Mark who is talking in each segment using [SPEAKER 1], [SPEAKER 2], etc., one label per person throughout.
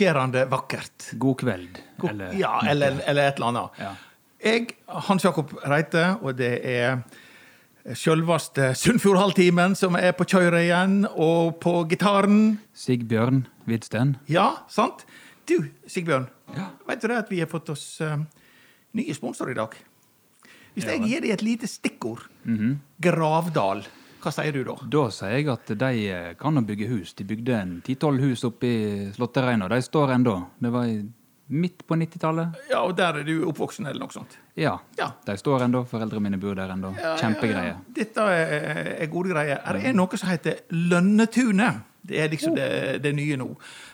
[SPEAKER 1] hjerteskjærende vakkert.
[SPEAKER 2] God kveld.
[SPEAKER 1] God-
[SPEAKER 2] Eller
[SPEAKER 1] ja, eller, eller et eller annet.
[SPEAKER 2] Ja.
[SPEAKER 1] Jeg, Hans Jakob Reite, og det er sjølveste Sunnfjordhalvtimen som er på kjøret igjen, og på gitaren
[SPEAKER 2] Sigbjørn Hvidsten.
[SPEAKER 1] Ja, sant? Du, Sigbjørn.
[SPEAKER 2] Ja.
[SPEAKER 1] Vet du det at vi har fått oss eh, nye sponsorer i dag? Hvis jeg gir deg et lite stikkord,
[SPEAKER 2] Mhm.
[SPEAKER 1] Gravdal, hva sier du da?
[SPEAKER 2] Da sier jeg at de eh, kan bygge hus. De bygde en ti-tolv hus oppe i Slåttereina. De står ennå. Det var midt på 90-tallet.
[SPEAKER 1] Ja, og der er du oppvoksen, eller noe sånt?
[SPEAKER 2] Ja.
[SPEAKER 1] Ja.
[SPEAKER 2] De står ennå. Foreldrene mine bor der ennå. Kjempegreie.
[SPEAKER 1] Dette er, er gode greier. Det er noe som heter Lønnetunet. Det er liksom det, det nye nå.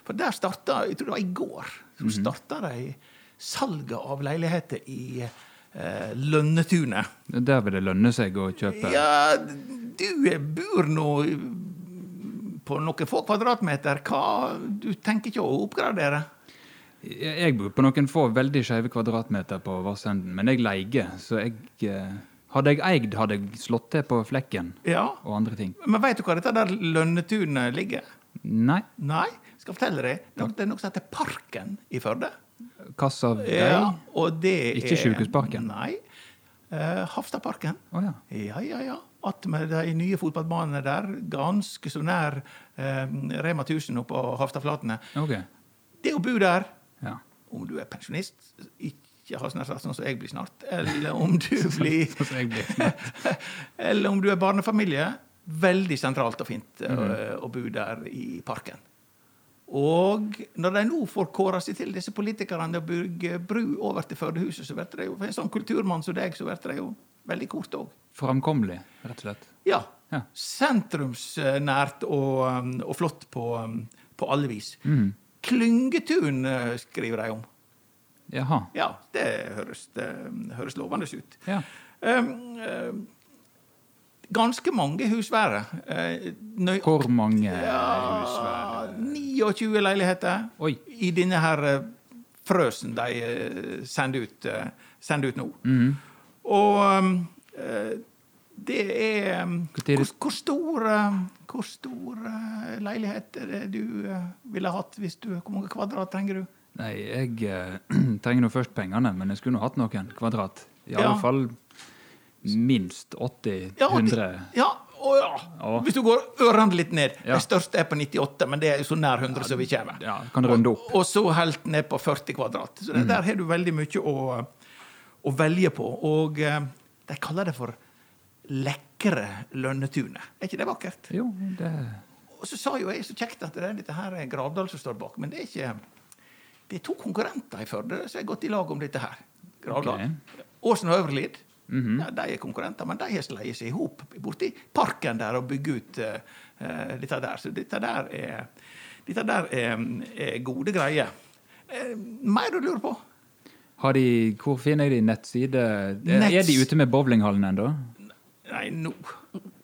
[SPEAKER 1] For der starta, jeg tror det var i går, så starta de salget av leiligheter i eh, Lønnetunet.
[SPEAKER 2] Der vil det lønne seg å kjøpe.
[SPEAKER 1] Ja, du bor nå på noen få kvadratmeter. Hva Du tenker ikke å oppgradere?
[SPEAKER 2] Jeg bor på noen få veldig skeive kvadratmeter på Vassenden, men jeg leier, så jeg eh, Hadde jeg eid, hadde jeg slått til på flekken
[SPEAKER 1] Ja.
[SPEAKER 2] og andre ting.
[SPEAKER 1] Men veit du hva dette der Lønnetunet ligger?
[SPEAKER 2] Nei.
[SPEAKER 1] Nei, skal fortelle deg. Det er noe som heter Parken i Førde.
[SPEAKER 2] Kassa av deg?
[SPEAKER 1] Ja, og det
[SPEAKER 2] Ikke
[SPEAKER 1] er
[SPEAKER 2] Sykehusparken?
[SPEAKER 1] Nei. Uh, Hafstadparken.
[SPEAKER 2] Å ja.
[SPEAKER 1] Ja, ja, ja. Attmed de nye fotballbanene der, ganske så nær eh, Rema 1000 oppe på Haftaflatene.
[SPEAKER 2] Okay.
[SPEAKER 1] Det å bo der,
[SPEAKER 2] Ja.
[SPEAKER 1] om du er pensjonist, ikke har snart sånn som jeg blir snart, eller om du blir
[SPEAKER 2] Sånn blir.
[SPEAKER 1] Eller om du er barnefamilie, veldig sentralt og fint mm.
[SPEAKER 2] Mhm.
[SPEAKER 1] å bo der i parken. Og når de nå får kåra seg til, disse politikerne, å bygge bru over til Førdehuset, så blir det jo for en sånn kulturmann som deg, så blir det jo veldig kort òg.
[SPEAKER 2] Framkommelig, rett og slett.
[SPEAKER 1] Ja.
[SPEAKER 2] Ja.
[SPEAKER 1] Sentrumsnært og, um, og flott på, um, på alle vis.
[SPEAKER 2] Mm.
[SPEAKER 1] Klyngetun eh, skriver de om.
[SPEAKER 2] Jaha.
[SPEAKER 1] Ja, det høres, det høres lovende ut.
[SPEAKER 2] Ja.
[SPEAKER 1] Um, um, ganske mange husvære. Eh, nøy-
[SPEAKER 2] Hvor mange
[SPEAKER 1] ja,
[SPEAKER 2] husvære?
[SPEAKER 1] 29 leiligheter
[SPEAKER 2] Oi.
[SPEAKER 1] i denne her eh, frøsen de sender ut, sender ut nå.
[SPEAKER 2] Mhm.
[SPEAKER 1] Og um, eh, det er um,
[SPEAKER 2] Hvor
[SPEAKER 1] hvor, stor, eh, hvor stor eh, leilighet er det du eh, ville hatt hvis du Hvor mange kvadrat trenger du?
[SPEAKER 2] Nei, jeg eh, trenger nå først pengene, men jeg skulle nå hatt noen kvadrat. I
[SPEAKER 1] Ja.
[SPEAKER 2] alle fall minst 80-100.
[SPEAKER 1] Ja, å ja.
[SPEAKER 2] Ja.
[SPEAKER 1] Hvis du går ørene litt ned.
[SPEAKER 2] Ja.
[SPEAKER 1] Det største er på 98, men det er så nær 100 som vi kommer.
[SPEAKER 2] Ja, kan runde opp.
[SPEAKER 1] Og så helt ned på 40 kvadrat. Så det,
[SPEAKER 2] Mm.
[SPEAKER 1] der har du veldig mye å, å velge på. Og eh, de kaller det for lekre Lønnetunet. Er ikke det vakkert?
[SPEAKER 2] Jo, det
[SPEAKER 1] Og så sa jo jeg så kjekt at det er dette her er Gravdal som står bak, men det er ikke Det er to konkurrenter i Førde som har gått i lag om dette her. Gravdal. Åsen og Øverlid.
[SPEAKER 2] -hmm.
[SPEAKER 1] ja, de er konkurrenter, men de har sleiet seg i hop borti parken der og bygd ut eh, eh, dette der. Så dette der er, dette der er, er gode greier. Uh, mer du lurer på?
[SPEAKER 2] Har de, Hvor finner jeg de nettside?
[SPEAKER 1] Nets.
[SPEAKER 2] Er de ute med bowlinghallen ennå?
[SPEAKER 1] Nei, nå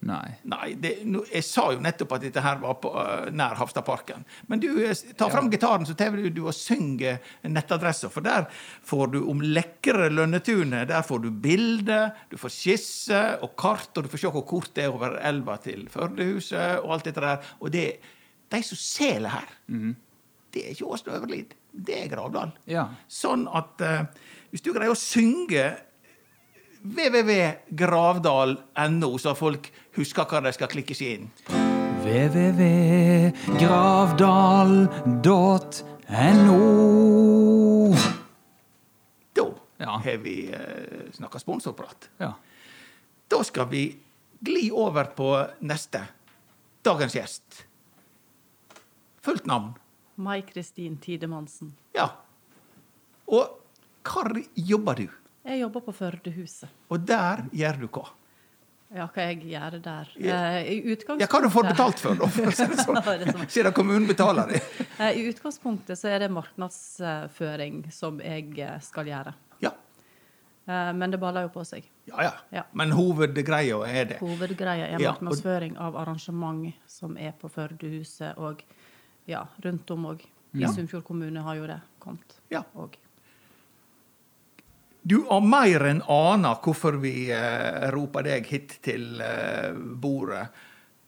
[SPEAKER 2] Nei.
[SPEAKER 1] Nei, det, no, jeg sa jo nettopp at dette her var på, uh, nær Hafstadparken. Men du, eh, ta fram gitaren, så tar du, du og synger nettadressa. For der får du om lekre Lønnetunet. Der får du bilder, du får skisse og kart, og du får se hvor kort det er over elva til Førdehuset og alt dette der. Og det, de som selger her, det er ikke Åsne Øverlid. Det er Gravdal.
[SPEAKER 2] Ja.
[SPEAKER 1] Sånn at eh, hvis du greier å synge www.gravdal.no, så folk husker hva de skal klikke seg inn.
[SPEAKER 2] www.gravdal.no
[SPEAKER 1] Da
[SPEAKER 2] Ja.
[SPEAKER 1] har vi eh, snakka sponsorprat.
[SPEAKER 2] Ja.
[SPEAKER 1] Da skal vi gli over på neste. Dagens gjest. Fullt navn.
[SPEAKER 3] Mai-Kristin Tidemannsen.
[SPEAKER 1] Ja. Og hvor jobber du?
[SPEAKER 3] Jeg jobber på Førdehuset.
[SPEAKER 1] Og der gjør du hva?
[SPEAKER 3] Ja, hva jeg gjør der? Eh, I utgangspunktet
[SPEAKER 1] Ja, hva du får betalt for, da? for si det sånn. Siden kommunen betaler det.
[SPEAKER 3] Eh, I utgangspunktet så er det markedsføring som jeg eh, skal gjøre.
[SPEAKER 1] Ja.
[SPEAKER 3] Men det baller jo på seg.
[SPEAKER 1] Ja, ja.
[SPEAKER 3] Ja.
[SPEAKER 1] Men hovedgreia er det.
[SPEAKER 3] Hovedgreia er markedsføring av arrangement som er på Førdehuset og ja, rundt om òg. I
[SPEAKER 1] Ja.
[SPEAKER 3] Sunnfjord kommune har jo det kommet.
[SPEAKER 1] Ja. Du har mer enn ana hvorfor vi eh, roper deg hit til eh, bordet.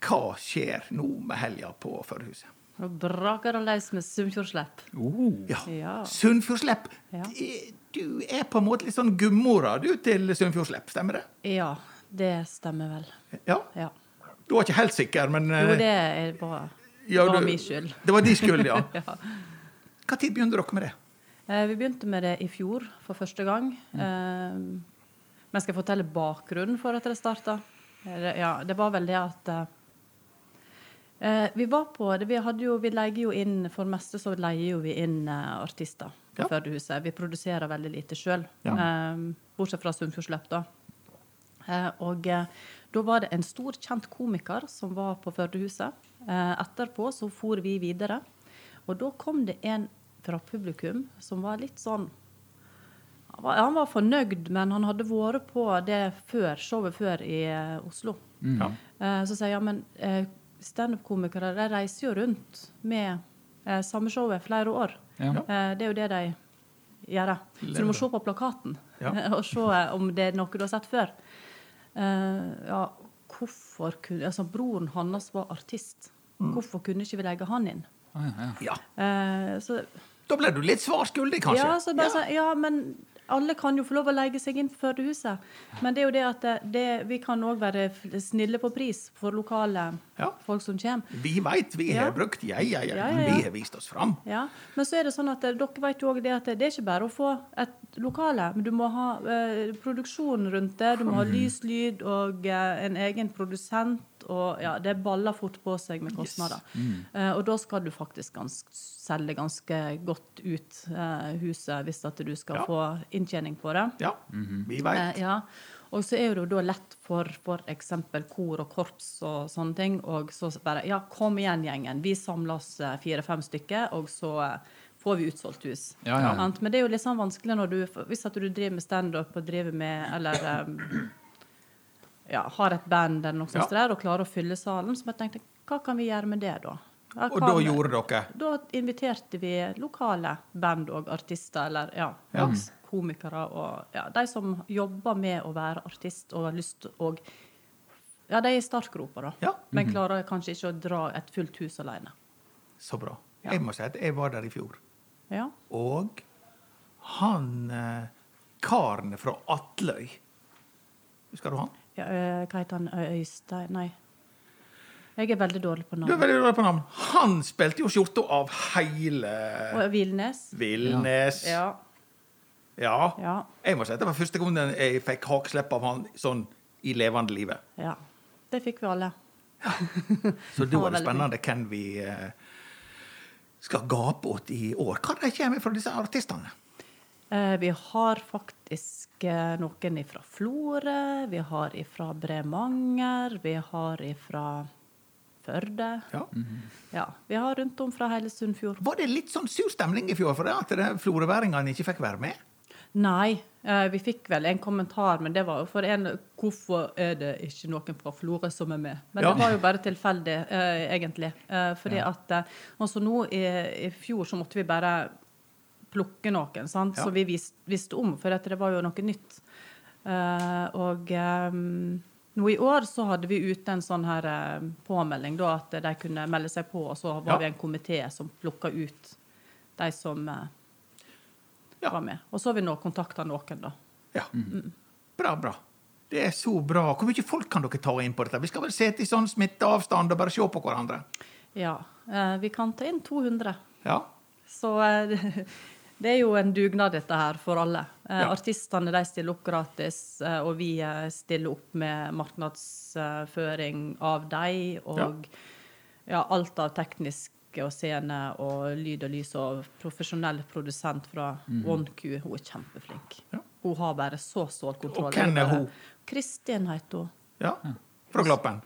[SPEAKER 1] Hva skjer nå med helga på Førdehuset?
[SPEAKER 3] Nå braker det løs med Sunnfjordslepp.
[SPEAKER 2] Oh.
[SPEAKER 1] Ja.
[SPEAKER 3] Ja.
[SPEAKER 1] Sunnfjordslepp.
[SPEAKER 3] Ja.
[SPEAKER 1] Du er på en måte litt sånn gummora du til Sunnfjordslepp, stemmer det?
[SPEAKER 3] Ja, det stemmer vel.
[SPEAKER 1] Ja.
[SPEAKER 3] Ja.
[SPEAKER 1] Du var ikke helt sikker, men
[SPEAKER 3] Jo,
[SPEAKER 1] eh,
[SPEAKER 3] det er bare
[SPEAKER 1] ja,
[SPEAKER 3] det var min skyld.
[SPEAKER 1] Det var din skyld, ja.
[SPEAKER 3] Ja.
[SPEAKER 1] Tid begynte dere med det?
[SPEAKER 3] Eh, Vi begynte med det i fjor for første gang. Eh, Men skal jeg fortelle bakgrunnen for at det starta? Ja, det var vel det at eh, eh, Vi var på det, vi, jo, vi leier jo inn For det meste så leier jo vi inn eh, artister på
[SPEAKER 1] Ja.
[SPEAKER 3] Førdehuset. Vi produserer veldig lite sjøl.
[SPEAKER 1] Ja.
[SPEAKER 3] bortsett fra Sunnfjordsløp, da. Eh, og eh, da var det en stor, kjent komiker som var på Førdehuset. Eh, etterpå så for vi videre. Og da kom det en fra publikum som var litt sånn han var, han var fornøyd, men han hadde vært på det før, showet før i eh, Oslo.
[SPEAKER 1] Ja.
[SPEAKER 3] Eh, så sier jeg ja, men uh, standup-komikere de reiser jo rundt med eh, samme showet flere år.
[SPEAKER 2] Ja.
[SPEAKER 3] Eh, det er jo det de gjør. Så du må se på plakaten
[SPEAKER 1] Ja.
[SPEAKER 3] og se om det er noe du har sett før. Eh, ja, hvorfor kunne Altså, broren hans var artist. Hvorfor kunne ikke vi legge han inn?
[SPEAKER 2] Ah, ja, ja.
[SPEAKER 1] ja.
[SPEAKER 3] Eh, så
[SPEAKER 1] Da ble du litt svar skyldig, kanskje?
[SPEAKER 3] ja, så bare sånn, ja, men alle kan jo få lov å legge seg inn på Førdehuset. Men det er jo det at det, det, vi kan òg være snille på pris for lokale
[SPEAKER 1] Ja.
[SPEAKER 3] folk som kommer.
[SPEAKER 1] Vi veit, vi har
[SPEAKER 3] Ja.
[SPEAKER 1] brukt ja, ja, ja,
[SPEAKER 3] Ja, ja, ja.
[SPEAKER 1] vi har vist oss fram.
[SPEAKER 3] Ja, Men så er det sånn at eh, dere vet jo òg det at det er ikke bare å få et lokale, men du må ha eh, produksjon rundt det. Du må ha lys, lyd og eh, en egen produsent. Og ja, det baller fort på seg med kostnader. Eh, og da skal du faktisk ganske, selge ganske godt ut eh, huset hvis at du skal
[SPEAKER 1] Ja.
[SPEAKER 3] få inntjening på det.
[SPEAKER 1] Ja, vi veit.
[SPEAKER 3] Eh, ja. Og så er det jo da lett for f.eks. kor og korps og sånne ting. Og så bare Ja, kom igjen, gjengen. Vi samler oss eh, fire-fem stykker, og så eh, får vi utsolgt hus.
[SPEAKER 2] Ja, ja.
[SPEAKER 3] Men det er jo litt sånn vanskelig når du Hvis at du driver med standup og driver med Eller um, ja, har et band eller noe sånt der, og klarer å fylle salen, så jeg tenkte hva kan vi gjøre med det, da? Ja,
[SPEAKER 1] Og da gjorde dere
[SPEAKER 3] da inviterte vi lokale band og artister, eller ja,
[SPEAKER 1] Ja.
[SPEAKER 3] komikere og ja, de som jobber med å være artist og har lyst og Ja, de er i startgropa, da.
[SPEAKER 1] Ja.
[SPEAKER 3] Men klarer kanskje ikke å dra et fullt hus alene.
[SPEAKER 1] Så bra.
[SPEAKER 3] Ja.
[SPEAKER 1] Jeg må si at jeg var der i fjor.
[SPEAKER 3] Ja.
[SPEAKER 1] Og han eh, karen fra Atløy Husker du han?
[SPEAKER 3] ja øh, hva heter han? Øystein Nei. Jeg er veldig dårlig på navn.
[SPEAKER 1] Du er veldig dårlig på navn. Han spilte jo skjorta av hele
[SPEAKER 3] Og Vilnes.
[SPEAKER 1] Vilnes.
[SPEAKER 3] Ja.
[SPEAKER 1] Ja.
[SPEAKER 3] Ja.
[SPEAKER 1] Jeg må si at det var første gangen jeg fikk hakeslepp av han sånn i levende livet.
[SPEAKER 3] ja. Det fikk vi alle.
[SPEAKER 1] Så da
[SPEAKER 3] var
[SPEAKER 1] er det spennende hvem vi eh, skal gape åt i år. Hva de kommer fra disse artistene?
[SPEAKER 3] Eh, vi har faktisk eh, noen fra Florø, vi har fra Bremanger, vi har fra Førde.
[SPEAKER 1] Ja.
[SPEAKER 3] Ja, vi har rundt om fra hele Sunnfjord.
[SPEAKER 1] Var det litt sånn sur stemning i fjor for det at florøværingene ikke fikk være med?
[SPEAKER 3] Nei, vi fikk vel en kommentar, men det var jo for en Hvorfor er det ikke noen fra Florø som er med? Men
[SPEAKER 1] Ja.
[SPEAKER 3] det var jo bare tilfeldig, eh, egentlig. Fordi fordi at eh, altså nå i, i fjor så måtte vi bare plukke noen, sant?
[SPEAKER 1] Ja.
[SPEAKER 3] så vi visste visste om, for at det var jo noe nytt. Eh, og eh, nå i år så hadde vi ute en sånn her eh, påmelding, da, at de kunne melde seg på, og så var
[SPEAKER 1] Ja.
[SPEAKER 3] vi en komité som plukka ut de som eh,
[SPEAKER 1] Ja.
[SPEAKER 3] var med. Og så har vi nå kontakta noen, da.
[SPEAKER 1] Ja. Bra, bra. Det er så bra. Hvor mye folk kan dere ta inn på dette? Vi skal vel sitte i sånn smitteavstand og bare se på hverandre?
[SPEAKER 3] Ja. eh, vi kan ta inn 200.
[SPEAKER 1] Ja.
[SPEAKER 3] Så eh, det er jo en dugnad, dette her, for alle. Eh,
[SPEAKER 1] Ja.
[SPEAKER 3] Artistene de stiller opp gratis, og vi stiller opp med markedsføring av dem. Og ja. alt av tekniske og scene og lyd og lys og profesjonell produsent fra OneQ. Hun er kjempeflink.
[SPEAKER 1] Ja.
[SPEAKER 3] Hun har bare så stålkontroll.
[SPEAKER 1] Og hvem er hun?
[SPEAKER 3] Kristin heter hun.
[SPEAKER 1] ja. Fra Gloppen?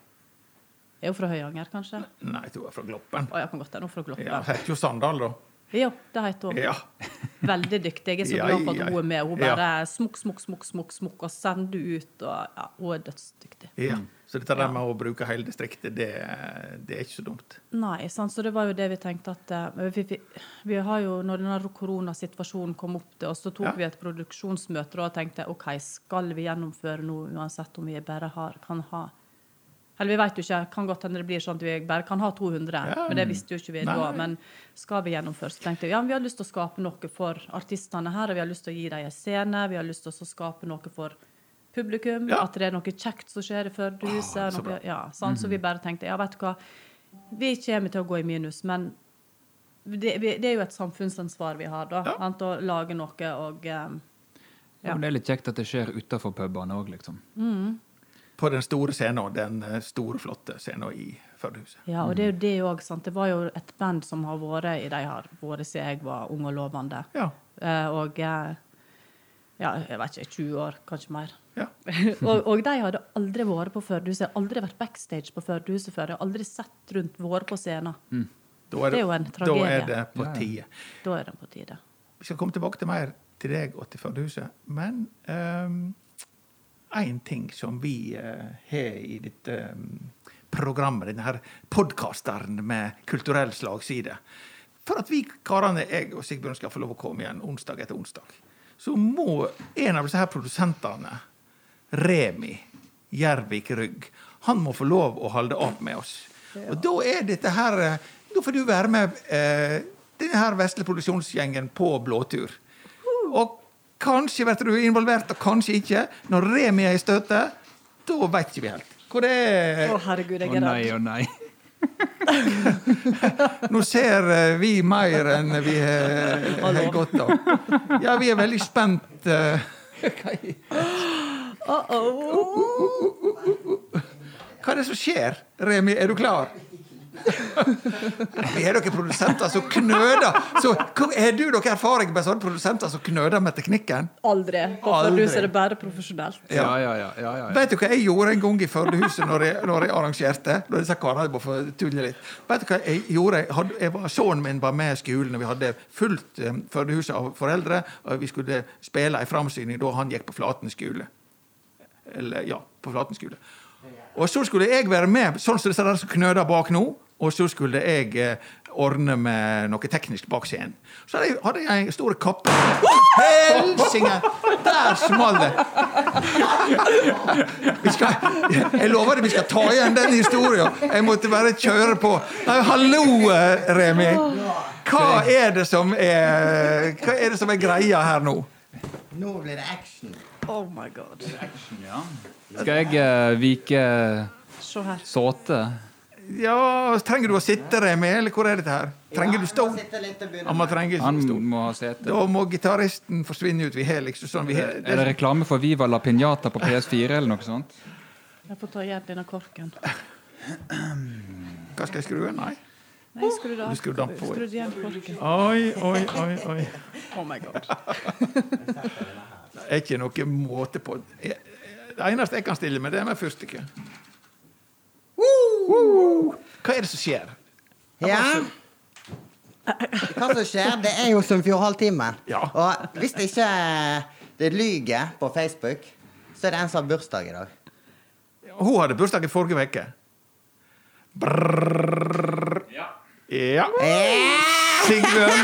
[SPEAKER 3] Er hun fra Høyanger, kanskje?
[SPEAKER 1] Nei, jeg er fra Gloppen.
[SPEAKER 3] Å, jeg kan godt hende hun fra Gloppen.
[SPEAKER 1] Ja, Heter jo Sandal, da.
[SPEAKER 3] Ja, det heter hun.
[SPEAKER 1] Ja.
[SPEAKER 3] Veldig dyktig. Jeg er så glad for at hun er med. Hun bare smukk, smukk, smukk, smukk, smukk, og sender ut. Og, ja, hun er dødsdyktig.
[SPEAKER 1] ja. Så dette der med å bruke hele distriktet, det, det er ikke så dumt.
[SPEAKER 3] Nei, sant? så det var jo det vi tenkte at eh, vi, vi, vi har jo, Når denne koronasituasjonen kom opp, til oss, så tok
[SPEAKER 1] Ja.
[SPEAKER 3] vi et produksjonsmøte og tenkte OK, skal vi gjennomføre noe uansett om vi bare har, kan ha Eller vi vet jo ikke, kan godt hende det blir sånn at vi bare kan ha 200,
[SPEAKER 1] Ja.
[SPEAKER 3] men det visste jo ikke vi
[SPEAKER 1] Nei.
[SPEAKER 3] da. Men skal vi gjennomføre, så tenkte vi ja, vi har lyst til å skape noe for artistene her, og vi har lyst til å gi dem en scene, vi har lyst til å skape noe for publikum,
[SPEAKER 1] Ja.
[SPEAKER 3] at det er noe kjekt som skjer i Førdehuset.
[SPEAKER 1] Ah, så
[SPEAKER 3] noe- ja, sant? Så vi bare tenkte ja, vet du hva, vi kommer til å gå i minus, men det, vi, det er jo et samfunnsansvar vi har, da.
[SPEAKER 1] Ja.
[SPEAKER 3] Sant? Å lage noe og um,
[SPEAKER 2] Ja. Men det er litt kjekt at det skjer utafor pubene òg, liksom.
[SPEAKER 1] På den store scenen, den eh, store, flotte scenen i Førdehuset.
[SPEAKER 3] Ja, og det er jo det òg, sant. Det var jo et band som har vært i de har vært siden jeg var ung og lovende.
[SPEAKER 1] Ja.
[SPEAKER 3] Eh, og ja, jeg vet ikke, 20 år, kanskje mer.
[SPEAKER 1] Ja.
[SPEAKER 3] og, og de hadde aldri vært på Førdehuset. Aldri vært backstage på Førdehuset før. Jeg aldri sett rundt, vært på scenen.
[SPEAKER 1] Da er
[SPEAKER 3] Det er jo en
[SPEAKER 1] Da
[SPEAKER 3] tragedie.
[SPEAKER 1] er det på
[SPEAKER 2] Ja, ja.
[SPEAKER 1] tide.
[SPEAKER 3] Da er det på tide.
[SPEAKER 1] Vi skal komme tilbake til mer til deg og til Førdehuset. Men én ting som vi eh, har i dette um, programmet, denne her podkasteren med kulturell slagside For at vi karene, jeg og Sigbjørn, skal få lov å komme igjen onsdag etter onsdag, så må en av disse her produsentene, Remi Gjervik Rygg, han må få lov å holde opp med oss. Og da er dette her eh, Da får du være med eh, denne her vesle produksjonsgjengen på blåtur. Og kanskje blir du involvert, og kanskje ikke. Når Remi er i støtet, da veit ikke vi helt. Hvor det
[SPEAKER 3] Å,
[SPEAKER 1] er.
[SPEAKER 3] herregud,
[SPEAKER 2] Å
[SPEAKER 3] jeg er
[SPEAKER 2] nei,
[SPEAKER 3] redd.
[SPEAKER 2] å nei.
[SPEAKER 1] Nå ser eh, vi mer enn vi har har godt av. Ja, vi er veldig spent. eh.
[SPEAKER 3] Uh -oh.
[SPEAKER 1] Hva er det som skjer? Remi, er du klar? Vi er dere produsenter som knøder. Så, er du dere erfaring med sånne produsenter som knøder med teknikken?
[SPEAKER 3] Aldri. På
[SPEAKER 1] Aldri.
[SPEAKER 3] Førdehuset er det bare profesjonelt.
[SPEAKER 2] Ja, ja, ja. ja, ja, ja.
[SPEAKER 1] Vet du hva jeg gjorde en gang i Førdehuset når jeg, når jeg arrangerte? Når disse karene bare får tulle litt. Vet du hva jeg gjorde? Jeg hadde, jeg var, sønnen min var med i skolen, og vi hadde fullt um, Førdehuset av foreldre. Og vi skulle spille en framsyning da han gikk på Flaten skole. Eller, ja, på Flaten skole. Og så skulle jeg være med, sånn som disse der som knøder bak nå. Og så skulle jeg eh, ordne med noe teknisk bak scenen. Så hadde jeg, en stor kappe. Helsike! Der smalt det! Jeg lover deg, vi skal ta igjen den historien. Jeg måtte bare kjøre på. Nei, hallo, eh, Remi. Hva er det som er Hva er det som er greia her nå?
[SPEAKER 4] Nå blir det action.
[SPEAKER 3] Oh my god.
[SPEAKER 2] Ja. Skal jeg eh, vike
[SPEAKER 3] Se her.
[SPEAKER 2] såte?
[SPEAKER 1] Ja, Trenger du å sitte, Remi, eller hvor er dette her? Trenger du stå?
[SPEAKER 4] Ja, sitte litt og begynne
[SPEAKER 1] Han må trenge
[SPEAKER 2] Han
[SPEAKER 1] stol.
[SPEAKER 2] må ha sete.
[SPEAKER 1] Da må gitaristen forsvinne ut. Vi har liksom sånn vi har,
[SPEAKER 2] Er det reklame for Viva la Piñata på PS4 eller noe sånt?
[SPEAKER 3] Jeg får ta igjen denne korken.
[SPEAKER 1] Hva skal jeg skru av? Nei.
[SPEAKER 3] Nei, skru det av.
[SPEAKER 1] Du skrudde den på.
[SPEAKER 3] Skrudd igjen korken.
[SPEAKER 1] Oi, oi, oi. oi.
[SPEAKER 3] Oh my god.
[SPEAKER 1] Det er ikke noe måte på. Jeg- Det eneste jeg kan stille med, det er med fyrstikke. Hva er det som skjer?
[SPEAKER 4] Ja. Hva som skjer, det er jo Sunnfjordhalvtimen.
[SPEAKER 1] Ja.
[SPEAKER 4] Og hvis det ikke det lyger på Facebook, så er det en som har bursdag i dag.
[SPEAKER 1] Hun hadde bursdag i forrige uke. Brrrr. Ja. Sigbjørn,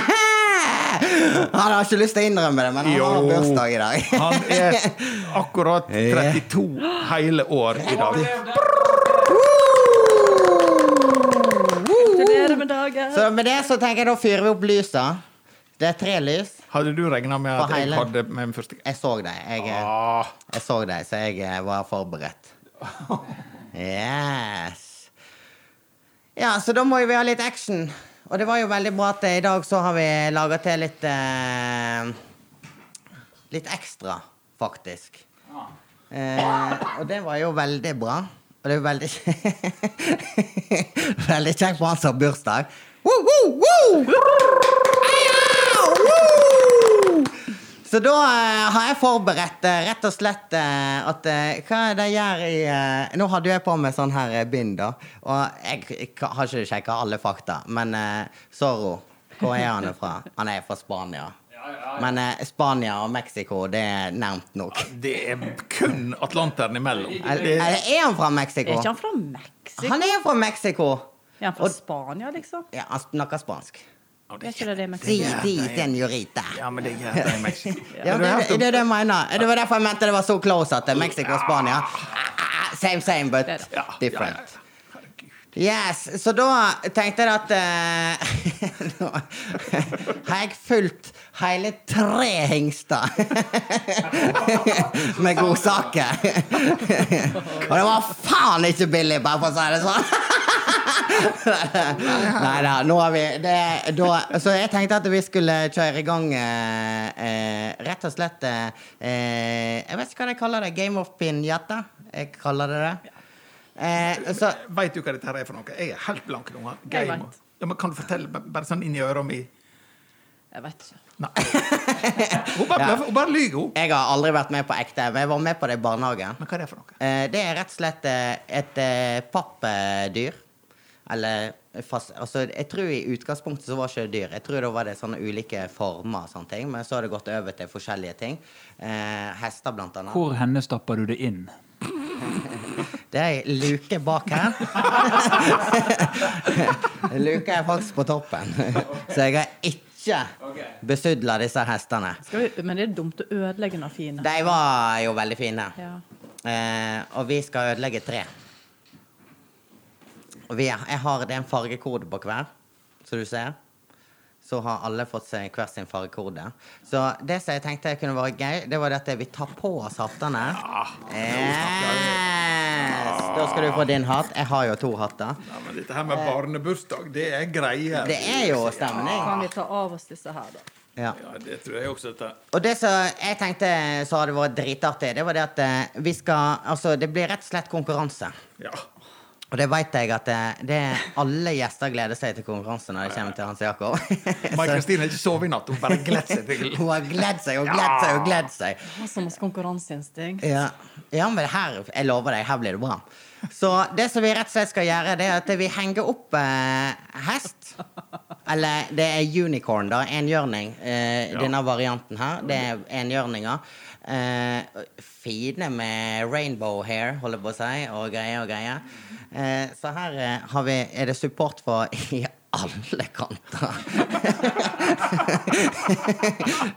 [SPEAKER 4] Han har ikke lyst til å innrømme det, men han har
[SPEAKER 1] Jo.
[SPEAKER 4] bursdag i dag.
[SPEAKER 1] han er akkurat 32 hele år i dag.
[SPEAKER 3] Gratulerer med dagen.
[SPEAKER 4] Så med det så tenker jeg da fyrer vi opp lysa. Det er tre lys.
[SPEAKER 1] Hadde du regna med at jeg
[SPEAKER 4] hele.
[SPEAKER 1] hadde med min første
[SPEAKER 4] Jeg så deg. Jeg, eh,
[SPEAKER 1] ah,
[SPEAKER 4] jeg så deg, så jeg eh, var forberedt. Yes. Ja, så da må jo vi ha litt action. Og det var jo veldig bra at i dag så har vi laga til litt eh, Litt ekstra, faktisk. Eh, og det var jo veldig bra. Og det er jo veldig Veldig kjekt for han som har bursdag. Woo, woo, woo! Heia! Woo! Så da eh, har jeg forberedt eh, rett og slett eh, at eh, Hva er det jeg gjør i eh, Nå hadde jeg på meg sånn her eh, bind, da. Og jeg, jeg har ikke sjekka alle fakta, men eh, Zorro, hvor er han fra? Han er fra Spania. Men eh, Spania og Mexico, det er nevnt nok.
[SPEAKER 1] det er kun Atlanteren imellom.
[SPEAKER 4] Er,
[SPEAKER 1] Det,
[SPEAKER 4] er, er han fra Mexico?
[SPEAKER 3] Er ikke han fra Mexico?
[SPEAKER 4] Han er fra Mexico!
[SPEAKER 3] Er han fra
[SPEAKER 4] Og-
[SPEAKER 3] Spania, liksom?
[SPEAKER 4] Ja, han snakker spansk.
[SPEAKER 1] Ja,
[SPEAKER 3] Er ikke det det
[SPEAKER 4] er
[SPEAKER 3] Mexico?
[SPEAKER 1] ja, men det er det i Mexico.
[SPEAKER 4] Ja, det, det, det det mener. Det var derfor jeg mente det var så close at det Mexico og Spania. Same, same, but
[SPEAKER 3] Det er det.
[SPEAKER 4] Different. Yes, så da tenkte jeg at uh, Nå har jeg fulgt hele tre hingster med godsaker. Og det var faen ikke billig, bare for å si det sånn. Nei da, nå har vi det, da, Så jeg tenkte at vi skulle kjøre i gang eh, eh, rett og slett eh, eh, Jeg vet ikke hva jeg kaller det. Game of pinjata? Jeg kaller det det. Eh, så
[SPEAKER 1] Veit du hva dette her er for noe? Jeg er helt blank nå. Ja, men kan du fortelle bare sånn inni øret mi?
[SPEAKER 3] Jeg vet ikke.
[SPEAKER 1] Nei. Hun bare,
[SPEAKER 4] Ja.
[SPEAKER 1] bare lyver, hun.
[SPEAKER 4] Jeg har aldri vært med på ekte, men jeg var med på det i barnehagen.
[SPEAKER 1] Men hva er det for noe?
[SPEAKER 4] Eh, det er rett og slett eh, et eh, pappdyr. Eller fast, altså, Jeg tror i utgangspunktet så var det ikke det dyr. Jeg tror da var det sånne ulike former og sånne ting. Men så har det gått over til forskjellige ting. Eh, hester, blant annet.
[SPEAKER 2] Hvor henne stapper du det inn?
[SPEAKER 4] Det er ei luke bak her. Luka er faktisk på toppen. Så jeg har ikke besudla disse hestene.
[SPEAKER 3] Skal vi, men det er dumt å ødelegge noen fine.
[SPEAKER 4] De var jo veldig fine.
[SPEAKER 3] Ja.
[SPEAKER 4] Eh, og vi skal ødelegge tre. Og vi, jeg har, det er en fargekode på hver, som du ser. Så har alle fått seg hver sin fargekode. Så det som jeg tenkte kunne være gøy, det var det at vi tar på oss hattene. Yes. Da skal du få din hatt. Jeg har jo to hatter.
[SPEAKER 1] Ja, men dette her med barnebursdag, det er greier.
[SPEAKER 4] Det er jo stemning.
[SPEAKER 3] Kan vi ta av oss disse her, da?
[SPEAKER 4] Ja.
[SPEAKER 1] Ja, det tror jeg også. Dette.
[SPEAKER 4] Og det som jeg tenkte så hadde vært dritartig, det var det at eh, vi skal Altså, det blir rett og slett konkurranse.
[SPEAKER 1] Ja.
[SPEAKER 4] Og det veit jeg at det, det alle gjester gleder seg til konkurranse når de kommer til Hans Jakob.
[SPEAKER 1] Mai Kristine har ikke sovet i natt. Hun bare gleder seg til
[SPEAKER 4] Hun har gledd seg og gledd seg og gledd seg.
[SPEAKER 3] Har så masse konkurranseinstinkt.
[SPEAKER 4] Ja, ja men her, jeg lover deg, her blir det bra. Så det som vi rett og slett skal gjøre, det er at vi henger opp eh, hest. Eller det er unicorn, da. Enhjørning. Eh,
[SPEAKER 1] Ja.
[SPEAKER 4] Denne varianten her. Det er enhjørninger. Eh, fine med rainbow hair, holder på å si, og greier og greier. Eh, så her eh, har vi, er det support for i alle kanter.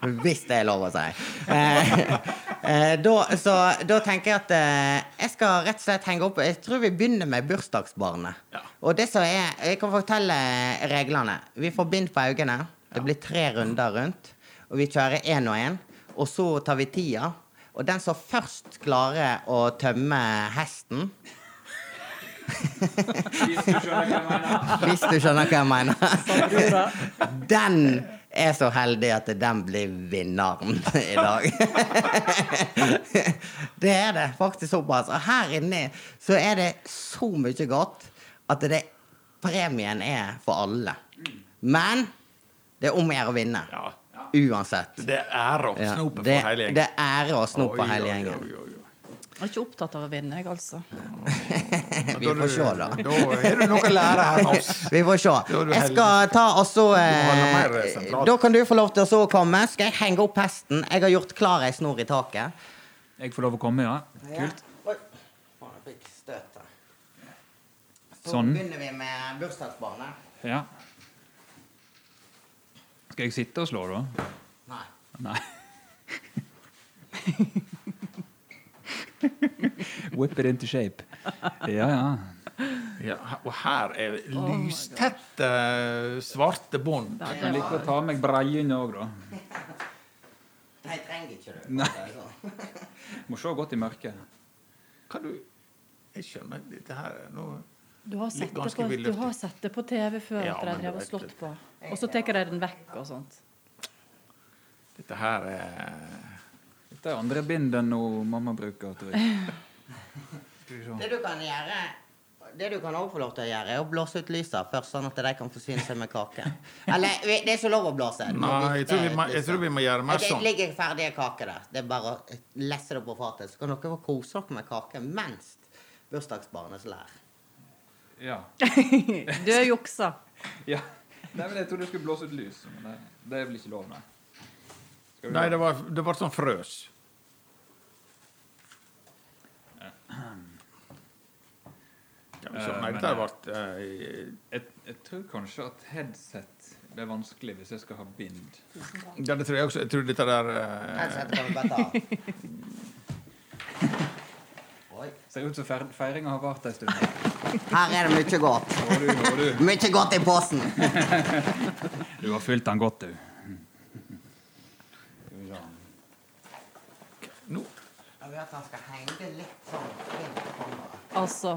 [SPEAKER 4] Hvis det er lov å si. Eh, eh, da, så da tenker jeg at eh, jeg skal rett og slett henge opp Jeg tror vi begynner med bursdagsbarnet.
[SPEAKER 1] Ja.
[SPEAKER 4] Og det som er Jeg kan fortelle reglene. Vi får bind på øynene. Det blir tre runder rundt. Og vi kjører én og én. Og så tar vi tida. Og den som først klarer å tømme hesten Hvis du skjønner hva jeg mener. Den er så heldig at den blir vinneren i dag. Det er det faktisk såpass. Og her inne så er det så mye godt at det, premien er for alle. Men det er om å gjøre å vinne.
[SPEAKER 1] Ja.
[SPEAKER 4] Uansett.
[SPEAKER 1] Det er ære å
[SPEAKER 4] Ja,
[SPEAKER 1] snope
[SPEAKER 4] det,
[SPEAKER 1] for hele gjengen.
[SPEAKER 4] det er ære å snope
[SPEAKER 1] på
[SPEAKER 4] hele gjengen.
[SPEAKER 1] oi, oi, oi.
[SPEAKER 3] Jeg er ikke opptatt av å vinne, jeg, altså.
[SPEAKER 4] Vi får se, da.
[SPEAKER 1] Da har du noe å lære her med oss.
[SPEAKER 4] Vi får se. Jeg skal ta og så
[SPEAKER 1] må holde mer
[SPEAKER 4] eh. Da kan du få lov til å komme. Skal jeg henge opp hesten? Jeg har gjort klar ei snor i taket.
[SPEAKER 2] Jeg får lov å komme, ja? Kult.
[SPEAKER 4] Her. Så
[SPEAKER 2] Sånn.
[SPEAKER 4] begynner vi med bursdagsbarnet.
[SPEAKER 2] Ja. Skal jeg sitte og slå, da?
[SPEAKER 4] Nei.
[SPEAKER 2] Nei. Whip it into shape. Ja, ja.
[SPEAKER 1] Ja, og her er lystette svarte bånd.
[SPEAKER 2] Jeg kan like å ta meg breiene òg, da.
[SPEAKER 4] Nei, trenger ikke du.
[SPEAKER 2] Nei.
[SPEAKER 4] Sånn.
[SPEAKER 2] Må se godt i mørket.
[SPEAKER 1] Hva du Jeg skjønner dette her er noe
[SPEAKER 3] Du har sett det på, du har sett det på TV før
[SPEAKER 1] Ja,
[SPEAKER 3] at de
[SPEAKER 1] har
[SPEAKER 3] drev og slått på. Og så tar de den vekk og sånt.
[SPEAKER 1] Dette her er
[SPEAKER 2] Dette er andre bind enn noe mamma bruker. Tror jeg.
[SPEAKER 4] Det du kan gjøre det du kan også få lov til å gjøre, er å blåse ut lysa først, sånn at de kan forsyne seg med kake. Eller, det er ikke lov å blåse.
[SPEAKER 1] Nei, jeg tror vi må, jeg tror vi må gjøre mer sånn.
[SPEAKER 4] Det ligger ferdige kaker der. Det er bare å lesse det på fatet. Så kan dere få kose dere med kake mens bursdagsbarnet slår.
[SPEAKER 2] Ja.
[SPEAKER 3] Du er juksa.
[SPEAKER 2] ja. Nei, men Jeg trodde jeg skulle blåse ut lys. Men det, det er vel ikke lov, nei. Skal vi
[SPEAKER 1] Nei, det var, det var sånn frøs. Skal vi se. Nei,
[SPEAKER 2] men,
[SPEAKER 1] dette
[SPEAKER 2] jeg, jeg tror kanskje at headset det er vanskelig hvis jeg skal ha bind.
[SPEAKER 1] Ja, det tror jeg også. Jeg tror dette der uh,
[SPEAKER 4] Headset kan vi bare ta. Oi.
[SPEAKER 2] Ser ut som feiringa har vart en stund.
[SPEAKER 4] Her er det mye godt.
[SPEAKER 2] Du, du.
[SPEAKER 4] Mye godt i posen.
[SPEAKER 2] du har fylt den godt, du.
[SPEAKER 1] Nå
[SPEAKER 4] Jeg vil at han skal henge litt sånn.
[SPEAKER 3] Altså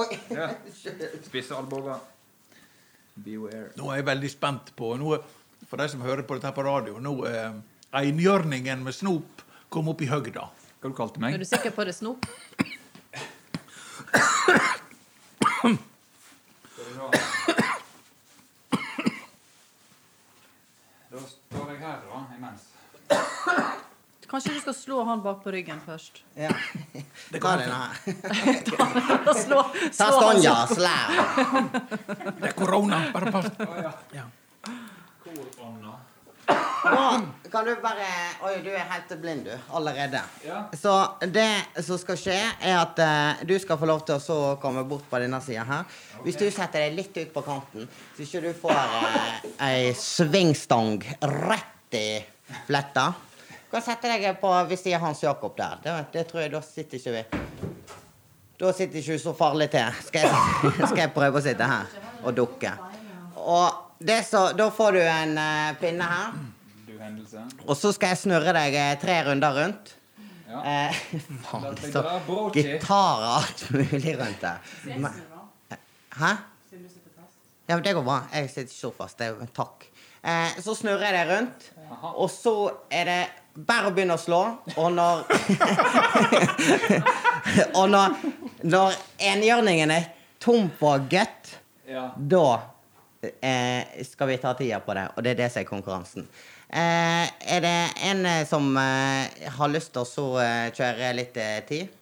[SPEAKER 4] Oi!
[SPEAKER 2] Ja. Spisse albuer. Beware.
[SPEAKER 1] Nå er jeg veldig spent på nå, For de som hører på dette på radio, nå er einhjørningen med snop kom opp i høgda.
[SPEAKER 2] Hva du kalte du
[SPEAKER 3] Er du sikker på det, Snop?
[SPEAKER 2] Da står jeg her, da, imens.
[SPEAKER 3] Kanskje du skal slå han bak på ryggen først?
[SPEAKER 4] Ja.
[SPEAKER 1] Det
[SPEAKER 4] Ta
[SPEAKER 1] kan jeg.
[SPEAKER 3] slå,
[SPEAKER 4] Ta
[SPEAKER 3] slå
[SPEAKER 4] Stonja,
[SPEAKER 3] sånn.
[SPEAKER 4] slær.
[SPEAKER 1] Det er korona. Bare pass.
[SPEAKER 2] Oh, ja.
[SPEAKER 1] Ja.
[SPEAKER 2] Korånda.
[SPEAKER 4] Nå kan du bare Oi, du er helt blind, du. Allerede.
[SPEAKER 2] Ja.
[SPEAKER 4] Så det som skal skje, er at eh, du skal få lov til å så komme bort på denne sida her. Hvis du setter deg litt ut på kanten, så ikke du får eh, ei svingstang rett i fletta. Du kan sette deg på ved siden av Hans Jakob der. Det, det tror jeg da sitter ikke vi Da sitter ikke du så farlig til. Skal jeg, skal jeg prøve å sitte her og dukke. Og det så, da får du en eh, pinne her.
[SPEAKER 2] Hendelse.
[SPEAKER 4] Og så skal jeg snurre deg eh, tre runder rundt.
[SPEAKER 2] Ja.
[SPEAKER 4] Eh, faen,
[SPEAKER 2] deg
[SPEAKER 4] så gitar og alt mulig rundt der. Men- Hæ? Ja, men det går bra. Jeg sitter ikke så fast. Det er, takk. Eh, så snurrer jeg det rundt, og så er det bare å begynne å slå. Og når Og når, når enhjørningen er tom for gutt,
[SPEAKER 2] Ja.
[SPEAKER 4] da eh, skal vi ta tida på det, og det er det som er konkurransen. Eh, er det en eh, som eh, har lyst til å så eh, kjøre litt eh, tid?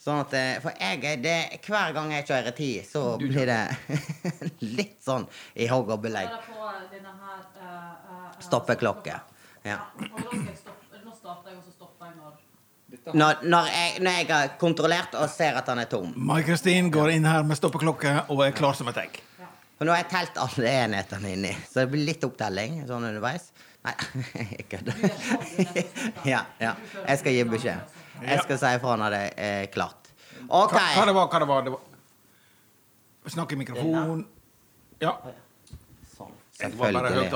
[SPEAKER 4] Sånn at For jeg det, hver gang jeg kjører tid, så blir det litt sånn i hogg og belegg. Stoppeklokke. Ja.
[SPEAKER 3] Nå starter jeg, og så stopper jeg når
[SPEAKER 4] Når, når, jeg, når jeg har kontrollert og ser at han er tom.
[SPEAKER 1] Mai-Kristin går inn her med stoppeklokke og er klar som et egg.
[SPEAKER 4] For nå har jeg telt alle enhetene inni, så det blir litt opptelling sånn underveis. Nei, jeg kødder. Ja, ja. Jeg skal gi beskjed. Jeg skal si ifra når det er klart. OK.
[SPEAKER 1] Hva, hva det var hva det var? Det var Snakk i mikrofon. Ja.
[SPEAKER 4] Sånn. Selvfølgelig.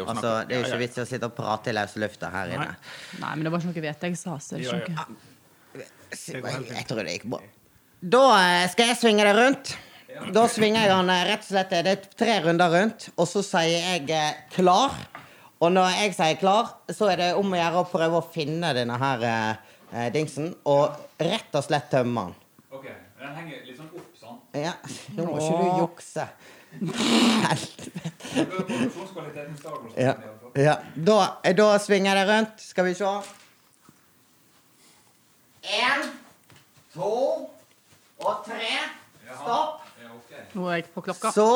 [SPEAKER 4] Altså, det er jo ikke vits i å sitte og prate i løs lufta her inne.
[SPEAKER 3] Nei, men det var ikke noe vete jeg sa, så det er ikke noe
[SPEAKER 4] Jeg, jeg tror det gikk bra. Da eh, skal jeg svinge det rundt. Da svinger jeg han eh, rett og slett Det er tre runder rundt, og så sier jeg eh, klar. Og når jeg sier klar, så er det om å gjøre å prøve å finne denne her eh, eh, dingsen, og rett og slett tømme den.
[SPEAKER 2] OK. Den henger litt sånn opp, sånn.
[SPEAKER 4] Ja, nå må ikke du jukse. Helvete. Ja. ja. Da, eh, da svinger jeg det rundt. Skal vi se. Én, to og tre. Stopp.
[SPEAKER 3] Nå er jeg på klokka.
[SPEAKER 4] Så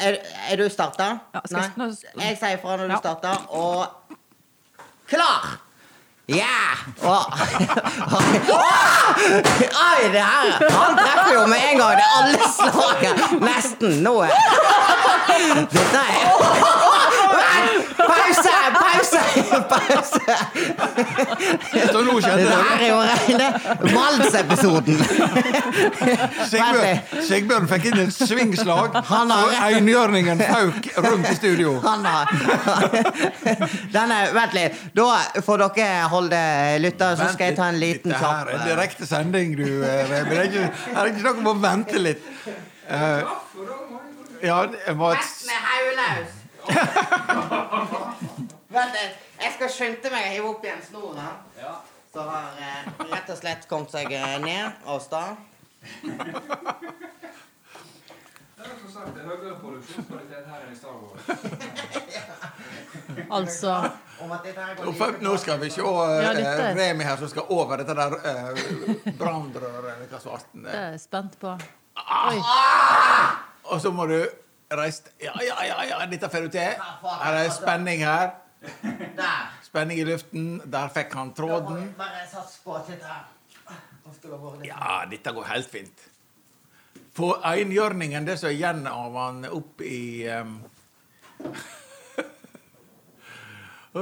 [SPEAKER 4] er, er du starta?
[SPEAKER 3] Ja, skal jeg- nå-
[SPEAKER 4] Jeg sier fra når du
[SPEAKER 3] Ja.
[SPEAKER 4] starter, og Klar! Ja! Og, Oi, det her Han treffer jo med en gang. Det er alle slagene. Nesten. Nå er Dette er Vent! Pause! Pause! Pause!
[SPEAKER 1] Så nå skjedde
[SPEAKER 4] Dette her
[SPEAKER 1] det.
[SPEAKER 4] er jo rene Vals-episoden.
[SPEAKER 1] Sigbjørn, Sigbjørn fikk inn et svingslag,
[SPEAKER 4] Han har
[SPEAKER 1] og einhjørningen fauk rundt i studio.
[SPEAKER 4] Han har Denne, Vent litt. Da får dere holde lytter, så skal jeg ta en liten
[SPEAKER 1] Dette her
[SPEAKER 4] kjapp
[SPEAKER 1] er direkte sending, du, eh, Remi. Det er ikke, her er ikke noe om å vente litt. Uh, ja, jeg må et
[SPEAKER 4] med er haulaus. Vent litt. Jeg skal skynde meg å hive opp igjen snoren.
[SPEAKER 2] Ja.
[SPEAKER 4] Så har eh, rett og slett kommet seg eh, ned av stad.
[SPEAKER 2] Wars.
[SPEAKER 3] Altså
[SPEAKER 1] Nå, skal vi se
[SPEAKER 3] Ja, dette-
[SPEAKER 1] Remi her som skal over dette der uh, brannrøret eller hva svarten
[SPEAKER 3] Det
[SPEAKER 1] er.
[SPEAKER 3] er jeg spent på.
[SPEAKER 1] Og så må du reise Ja, ja, ja, ja, dette får du til. Her er spenning her.
[SPEAKER 4] Der.
[SPEAKER 1] Spenning i luften. Der fikk han
[SPEAKER 4] Da må
[SPEAKER 1] tråden.
[SPEAKER 4] bare sats på at dette
[SPEAKER 1] Ja, dette går helt fint. På einhjørningen, det som er igjen av han, opp i um...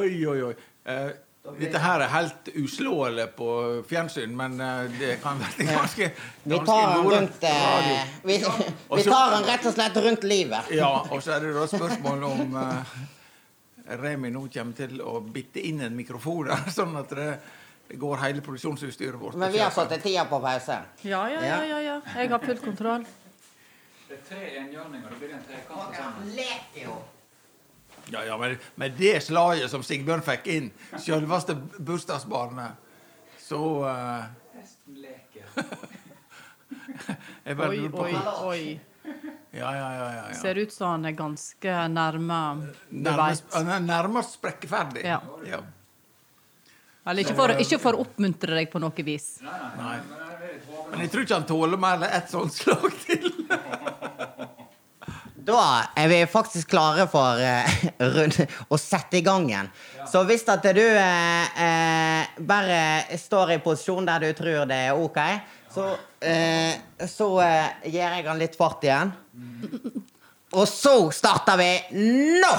[SPEAKER 1] Oi, oi, oi. Uh, Dette her er helt uslåelig på fjernsyn, men eh, det kan være ganske,
[SPEAKER 4] Vi tar den rundt eh, vi, vi tar den rett og slett rundt livet.
[SPEAKER 1] Ja, og så er det da spørsmål om eh, Remi nå kommer til å bitte inn en mikrofon der, sånn at det, går hele produksjonsutstyret vårt.
[SPEAKER 4] Men vi har satt tida på pause.
[SPEAKER 3] Ja, ja, ja, ja, ja. Jeg har full kontroll.
[SPEAKER 2] Det er tre enhjørninger, det blir en trekant
[SPEAKER 4] Han leker jo.
[SPEAKER 1] Ja, ja, men med det slaget som Sigbjørn fikk inn, selveste bursdagsbarnet, så eh,
[SPEAKER 2] Hesten leker.
[SPEAKER 1] jeg bare
[SPEAKER 3] Oi,
[SPEAKER 1] lurer på
[SPEAKER 3] oi, oi.
[SPEAKER 1] Ja, ja, ja. ja, ja.
[SPEAKER 3] Ser ut som han er ganske nærme
[SPEAKER 1] han er nærmest sprekkeferdig.
[SPEAKER 3] Ja.
[SPEAKER 1] Ja.
[SPEAKER 3] Eller ikke for, ikke for å oppmuntre deg på noe vis.
[SPEAKER 1] Nei. Men jeg tror ikke han tåler mer enn ett sånt slag til.
[SPEAKER 4] Da er vi faktisk klare for uh, rund- å sette i gang igjen. Så hvis at du uh, eh, bare står i posisjon der du tror det er OK, så, eh, så eh, gir jeg han litt fart igjen. Og så starter vi nå!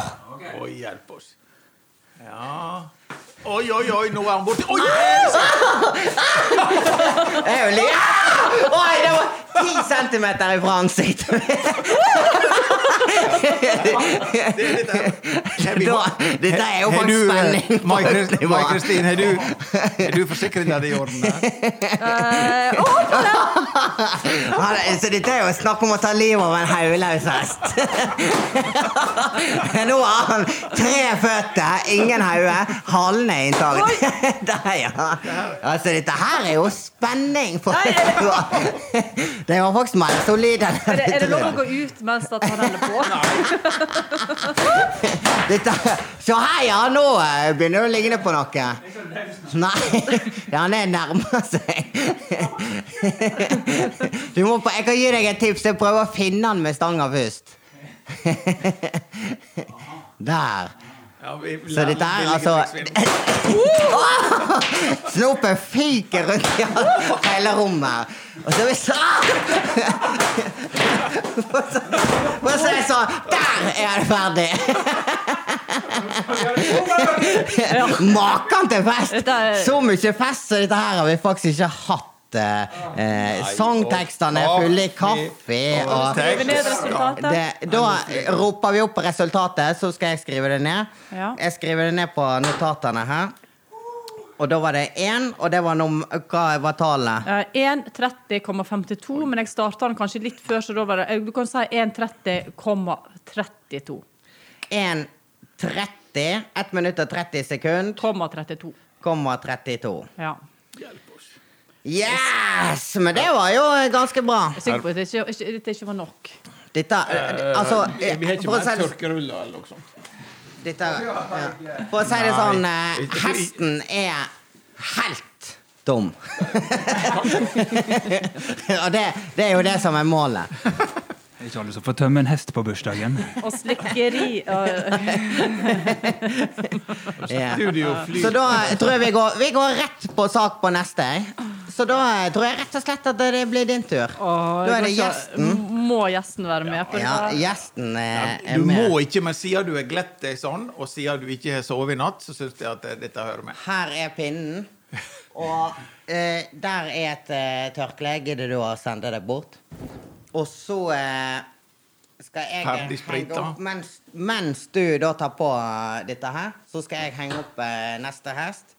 [SPEAKER 1] Oi, hjelp oss. Ja Oi, oi, oi, nå er han borte. Oi! yes!
[SPEAKER 4] Det er jo li Oi, det var ti centimeter ifra ansiktet!
[SPEAKER 1] Er
[SPEAKER 4] Da- dette er jo faktisk
[SPEAKER 1] du, eh,
[SPEAKER 4] spenning
[SPEAKER 1] Mai Kristin, har du, har du forsikringa di i orden?
[SPEAKER 3] Eh,
[SPEAKER 4] så dette er jo snakk om å ta livet av en hodeløs hest. Nå har han tre føtter, ingen hode, halen er inntatt. Der, ja. Altså, dette her er jo spenning. For, det var faktisk mer solid enn
[SPEAKER 3] er, det, er det lov å gå ut mens at han holder på?
[SPEAKER 4] Dette, så her, ja, nå eh, begynner det å ligne på noe. Nei, ja, han er nærmer seg. Du må på, jeg kan gi deg et tips. Jeg prøver å finne han med stanga først. Der.
[SPEAKER 1] Ja, vi,
[SPEAKER 4] Så dette er altså Snopen fyker rundt i hele rommet. Og så er vi sånn Og så er det sånn Der er det ferdig! Maken til fest! Så mye fest som dette her har vi faktisk ikke hatt. Eh, sangtekstene er fulle i kaffe. Og det, da roper vi opp resultatet, så skal jeg skrive det ned.
[SPEAKER 3] Ja.
[SPEAKER 4] Jeg skriver det ned på notatene her. Og da var det 1, og det var num Hva var tallet?
[SPEAKER 3] Eh, 1.30,52, men jeg starta den kanskje litt før, så da var det eh, Du kan si 1.30,32.
[SPEAKER 4] 1.30. 1 minutt og 30 sekunder.
[SPEAKER 3] Komma 32.
[SPEAKER 4] Komma 32.
[SPEAKER 3] Ja.
[SPEAKER 4] Yes! Men det var jo ganske bra.
[SPEAKER 3] Jeg er sikker på at dette ikke, dette ikke var nok.
[SPEAKER 4] Dette eh, Altså
[SPEAKER 1] Vi har ikke mer
[SPEAKER 4] si
[SPEAKER 1] tørkeruller eller noe sånt.
[SPEAKER 4] Dette, ja. For å si det sånn, eh, hesten er helt dum. Og det, det er jo det som er målet.
[SPEAKER 2] Det er ikke alle som får tømme en hest på bursdagen.
[SPEAKER 3] Og slikkeri eh,
[SPEAKER 4] Ja. Så da tror jeg vi går, vi går rett på sak på neste. Så da tror jeg rett og slett at det blir din tur.
[SPEAKER 3] Åh,
[SPEAKER 4] Da er det gjesten.
[SPEAKER 3] Må gjesten være med på det?
[SPEAKER 4] Ja, gjesten er, ja,
[SPEAKER 1] Du
[SPEAKER 4] med.
[SPEAKER 1] må ikke, men siden du er glett deg sånn, og siden du ikke har sovet i natt, så syns jeg at eh, dette hører med.
[SPEAKER 4] Her er pinnen. Og eh, der er et eh, tørkle. Gidder du å sende det bort? Og så eh, skal jeg
[SPEAKER 1] Ferdig
[SPEAKER 4] henge
[SPEAKER 1] sprita.
[SPEAKER 4] opp mens, mens du da tar på eh, dette her, så skal jeg henge opp eh, neste hest.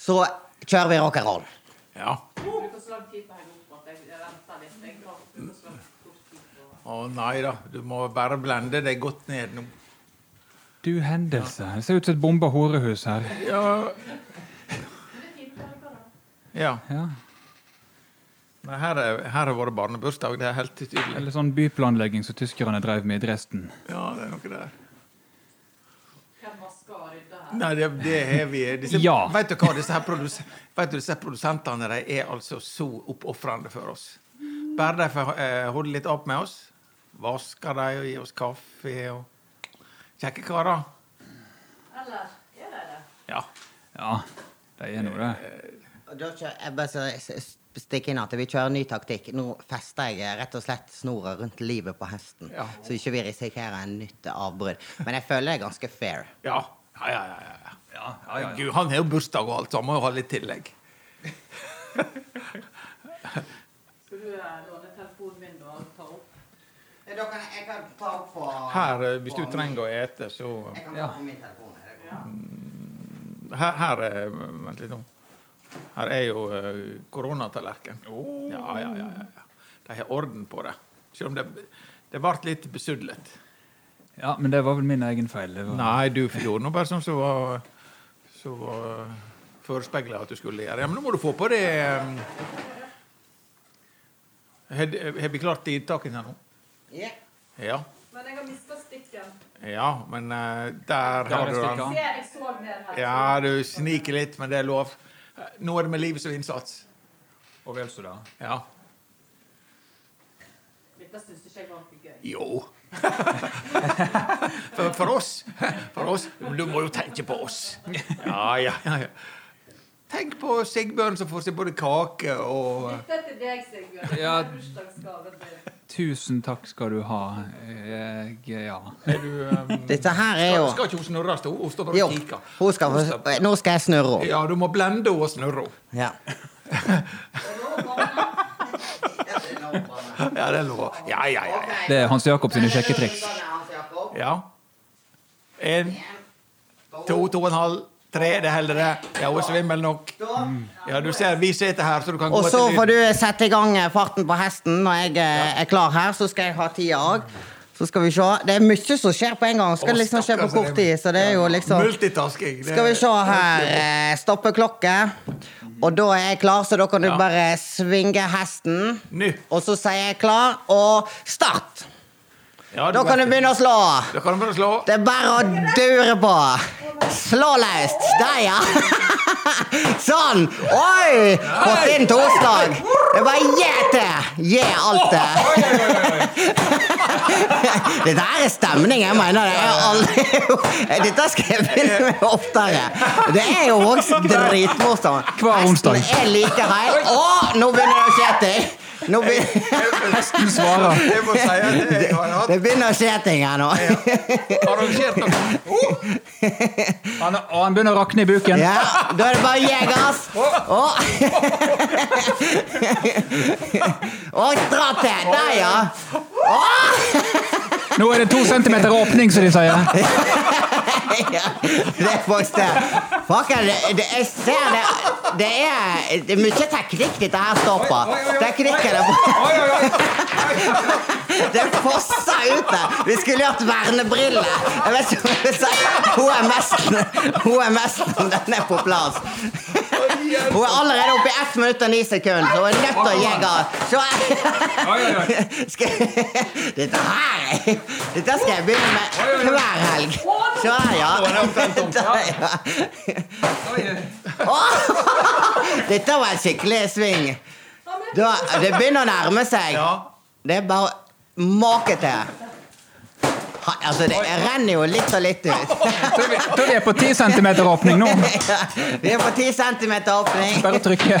[SPEAKER 4] Så kjører vi rock'n'roll.
[SPEAKER 1] Ja. Å nei da, du må bare blende deg godt ned nå.
[SPEAKER 2] Du hendelse. Det ser ut som et bomba horehus her.
[SPEAKER 1] Ja. ja.
[SPEAKER 2] Ja.
[SPEAKER 1] Nei, her, er, her har vært barnebursdag, det er helt tydelig.
[SPEAKER 2] Eller sånn byplanlegging som tyskerne drev med i Dresden.
[SPEAKER 1] Ja, det er noe der. Nei, det, det har vi disse,
[SPEAKER 2] Ja.
[SPEAKER 1] Vet du hva, disse her produs, vet du, disse produsentene de er altså så oppofrende for oss. Bare de får eh, holde litt opp med oss, vasker de og gir oss kaffe og Kjekke karer.
[SPEAKER 3] Eller gjør det det?
[SPEAKER 1] Ja.
[SPEAKER 2] Ja, de er nå det.
[SPEAKER 4] Da bare så s- s- stikke inn at Vi kjører ny taktikk. Nå fester jeg rett og slett snora rundt livet på hesten.
[SPEAKER 1] Ja.
[SPEAKER 4] Så ikke vi risikerer en nytt avbrudd. Men jeg føler det er ganske fair.
[SPEAKER 1] Ja. Ja, ja, ja, ja.
[SPEAKER 2] Ja, ja, ja.
[SPEAKER 1] Gud, han har jo bursdag og alt, så han må jo ha litt tillegg.
[SPEAKER 3] Skal du låne telefonen min og ta opp?
[SPEAKER 4] Kan jeg, kan ta opp på
[SPEAKER 1] Her, eh, hvis du trenger å ete, så
[SPEAKER 4] Jeg kan ta
[SPEAKER 2] Ja.
[SPEAKER 4] på min telefon. er?
[SPEAKER 1] Her, her er Vent litt nå. Her er jo koronatallerken. Ja, ja, ja, ja, ja. De har orden på det. Selv om det, det ble litt besudlet.
[SPEAKER 2] Ja, men det var vel min egen feil. Det var...
[SPEAKER 1] Nei, du gjorde nå bare sånn så var, så var forespeila at du skulle gjøre. Ja, men nå må du få på det um, Har vi klart inntaket her nå?
[SPEAKER 4] Ja.
[SPEAKER 1] Ja.
[SPEAKER 3] Men jeg har mista stikken.
[SPEAKER 1] Ja, men uh, der
[SPEAKER 2] Der
[SPEAKER 1] har du den.
[SPEAKER 3] Se, jeg så ned her.
[SPEAKER 1] Ja, du sniker litt, men det er lov. Nå er det med livet som innsats.
[SPEAKER 2] Og vel så da.
[SPEAKER 1] Ja.
[SPEAKER 3] Dette syns ikke jeg var noe gøy.
[SPEAKER 1] Jo. for, for oss. For oss. Men du må jo tenke på oss. Ja, ja, ja. ja. Tenk på Sigbjørn som får seg både kake og
[SPEAKER 3] Dette er til deg, Sigbjørn.
[SPEAKER 2] Ja.
[SPEAKER 3] Bursdagsgave
[SPEAKER 2] Tusen takk skal du ha. Jeg, ja.
[SPEAKER 1] Er du um,
[SPEAKER 4] Dette her er jo
[SPEAKER 1] skal, skal ikke hun snurres? Hun hun står bare og kikker.
[SPEAKER 4] skal Nå skal jeg snurre henne.
[SPEAKER 1] Ja, du må blende henne og snurre henne.
[SPEAKER 4] Ja.
[SPEAKER 1] Ja, det er lov. Ja, ja, ja. ja.
[SPEAKER 2] Det er Hans Jakob sine sjekketriks.
[SPEAKER 1] ja. En, to, to og en halv, tre. Det holder, det. Ja, hun er svimmel nok. Ja, du ser, vi sitter her, så du kan gå
[SPEAKER 4] Og så får du sette i gang farten på hesten når jeg eh, er klar her. Så skal jeg ha tida òg. Så skal vi se. Det er mye som skjer på en gang. Skal det liksom skje på kort tid. Så det er jo liksom
[SPEAKER 1] Multitasking.
[SPEAKER 4] Skal vi se her. Stoppe klokke. Og da er jeg klar, så da kan du bare svinge hesten. Og så sier jeg klar, og start!
[SPEAKER 1] Ja,
[SPEAKER 4] Da kan du begynne å slå.
[SPEAKER 1] Da kan du begynne å slå.
[SPEAKER 4] Det er bare å dure på. Slå løst. Der, ja. Sånn. Oi! Fått inn to slag. Det er bare gi til. Gi alt det. Dette her er stemning. Jeg mener det. er aldri... Dette skal jeg begynne med oftere. Det er jo også dritmorsomt.
[SPEAKER 2] Hver onsdag.
[SPEAKER 4] Hesten er like rein. Å, nå begynner det å skje ting. Nå.
[SPEAKER 2] Hesten svarer.
[SPEAKER 1] Jeg må si at jeg har hatt
[SPEAKER 4] Det begynner å skje ting her nå.
[SPEAKER 1] arrangert noe.
[SPEAKER 2] Han, og han begynner å rakne i buken.
[SPEAKER 4] Ja, da er det bare gi gass. Og, dra til. Der, ja.
[SPEAKER 2] Nå er det to centimeter åpning, som de sier.
[SPEAKER 4] ja. Det er faktisk det. Det, det, jeg ser det Det er, det er mye teknikk dette her står på. Teknikken er Det fossa ut der. Vi skulle hatt vernebriller. Jeg vet ikke om jeg vil si HMS-en. HMS-en, den er på plass. Hun er allerede oppe i 1 minutt og 9 sekunder, så hun er nødt til å gi gass. Dette her Dette skal jeg begynne med hver helg. Så her, ja. Dette var en skikkelig sving. Da, det begynner å nærme seg.
[SPEAKER 1] Ja.
[SPEAKER 4] Det er bare make til. Altså, det renner jo litt og litt ut.
[SPEAKER 2] Tror vi, vi er på 10 centimeter åpning nå.
[SPEAKER 4] Vi er på 10 cm åpning.
[SPEAKER 2] Bare trykke.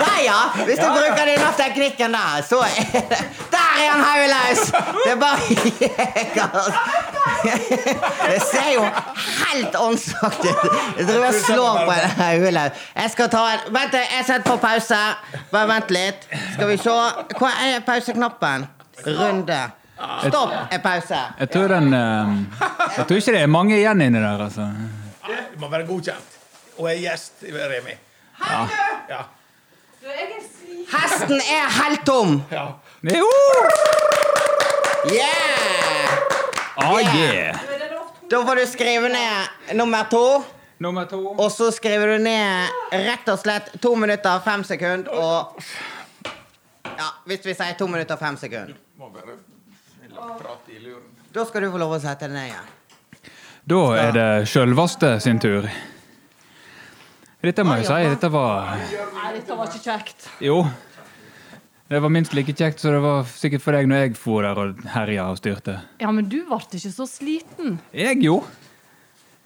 [SPEAKER 4] Der, ja! Hvis du bruker denne teknikken der, så er det Der er han hodeløs! Det er bare Det ser jo helt åndssvakt ut. Jeg tror jeg slår på en hodeløs. Jeg skal ta en Vent, jeg setter på pause. Bare vent litt. Skal vi se. Hva er pauseknappen? Runde. Stopp er pause.
[SPEAKER 2] Jeg tror den eh, Jeg tror ikke det er mange igjen inni der, altså.
[SPEAKER 1] Du må være godkjent. Og er gjest, Remi.
[SPEAKER 2] Ja.
[SPEAKER 1] Ja.
[SPEAKER 4] Hesten er helt tom.
[SPEAKER 1] ja.
[SPEAKER 2] Jo!
[SPEAKER 4] Yeah!
[SPEAKER 2] Ah, yeah.
[SPEAKER 4] Da får du skrive ned nummer to.
[SPEAKER 2] Nummer to.
[SPEAKER 4] Og så skriver du ned rett og slett to minutter fem sekunder og Ja, hvis vi sier to minutter og fem sekunder.
[SPEAKER 1] Må bare prate i luren.
[SPEAKER 4] Da skal du få lov å sette deg ned igjen.
[SPEAKER 2] Da er det sjølvaste sin tur. Dette må jeg si, dette var
[SPEAKER 3] Nei, dette var ikke kjekt.
[SPEAKER 2] Jo. Det var minst like kjekt som det var sikkert for deg når jeg for der og herja og styrte.
[SPEAKER 3] Ja, men du ble ikke så sliten.
[SPEAKER 2] Jeg, jo.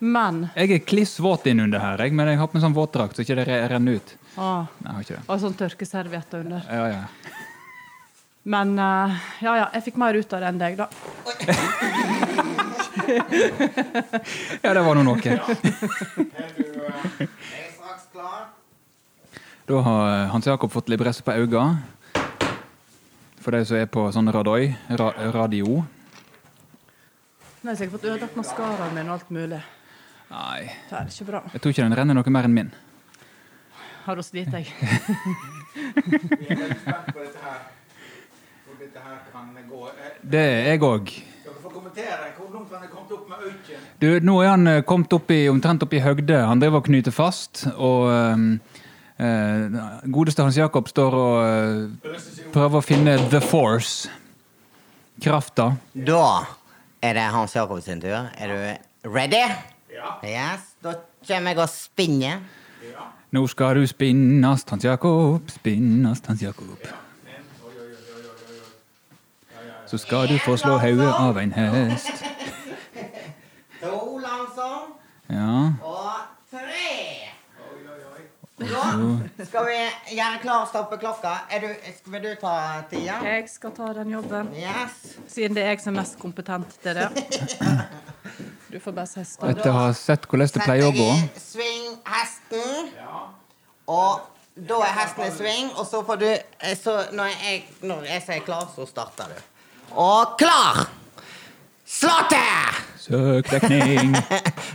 [SPEAKER 3] Men
[SPEAKER 2] Jeg er kliss våt innunder her, jeg, men jeg har på meg sånn våtdrakt så ikke det renner ut.
[SPEAKER 3] ah,
[SPEAKER 2] Nei, jeg har ikke det.
[SPEAKER 3] Og sånn tørkeservietter under.
[SPEAKER 2] Ja, ja.
[SPEAKER 3] Men uh, ja, ja, jeg fikk mer ut av det enn deg, da.
[SPEAKER 2] Ja, det var nå noe.
[SPEAKER 4] Er du eh?
[SPEAKER 2] Da har eh, Hans Jakob fått libresse på øynene. For de som er på sånn radoi, ra radio.
[SPEAKER 3] Nå har jeg sikkert fått ødelagt maskaraen min og alt mulig.
[SPEAKER 2] Nei,
[SPEAKER 3] Det er ikke bra.
[SPEAKER 2] jeg tror ikke den renner noe mer enn min.
[SPEAKER 3] Har du slitt deg?
[SPEAKER 1] Vi er veldig spent på dette her. Hvor dette her kan gå. Eh,
[SPEAKER 2] Det er jeg òg. Du, nå er han eh, kommet opp i, omtrent opp i høgde. Han driver og knyter fast. Og ehm, eh, godeste Hans Jakob står og eh, prøver å finne the force. Krafta.
[SPEAKER 4] Da er det Hans Jakob sin tur. Er du ready?
[SPEAKER 1] Ja.
[SPEAKER 4] Yes. Da kommer jeg og spinner.
[SPEAKER 1] ja.
[SPEAKER 2] Nå skal du spinnast, Hans Jakob, spinnast, Hans Jakob. Så skal du få slå hodet av en hest.
[SPEAKER 4] To langsomt.
[SPEAKER 2] Ja.
[SPEAKER 4] Og tre. Nå skal vi gjøre klar stoppeklokka. Er du, vil du ta tida?
[SPEAKER 3] Jeg skal ta den jobben,
[SPEAKER 4] Yes.
[SPEAKER 3] siden det er jeg som er mest kompetent til det. Du får bare stopp.
[SPEAKER 2] Etter å ha sett hvordan det pleier å gå.
[SPEAKER 4] Sving hesten. Og da er hesten i sving, og så får du eh, Så når jeg, når jeg sier klar, så starter du. Og klar! Slå til!
[SPEAKER 2] Søk dekning.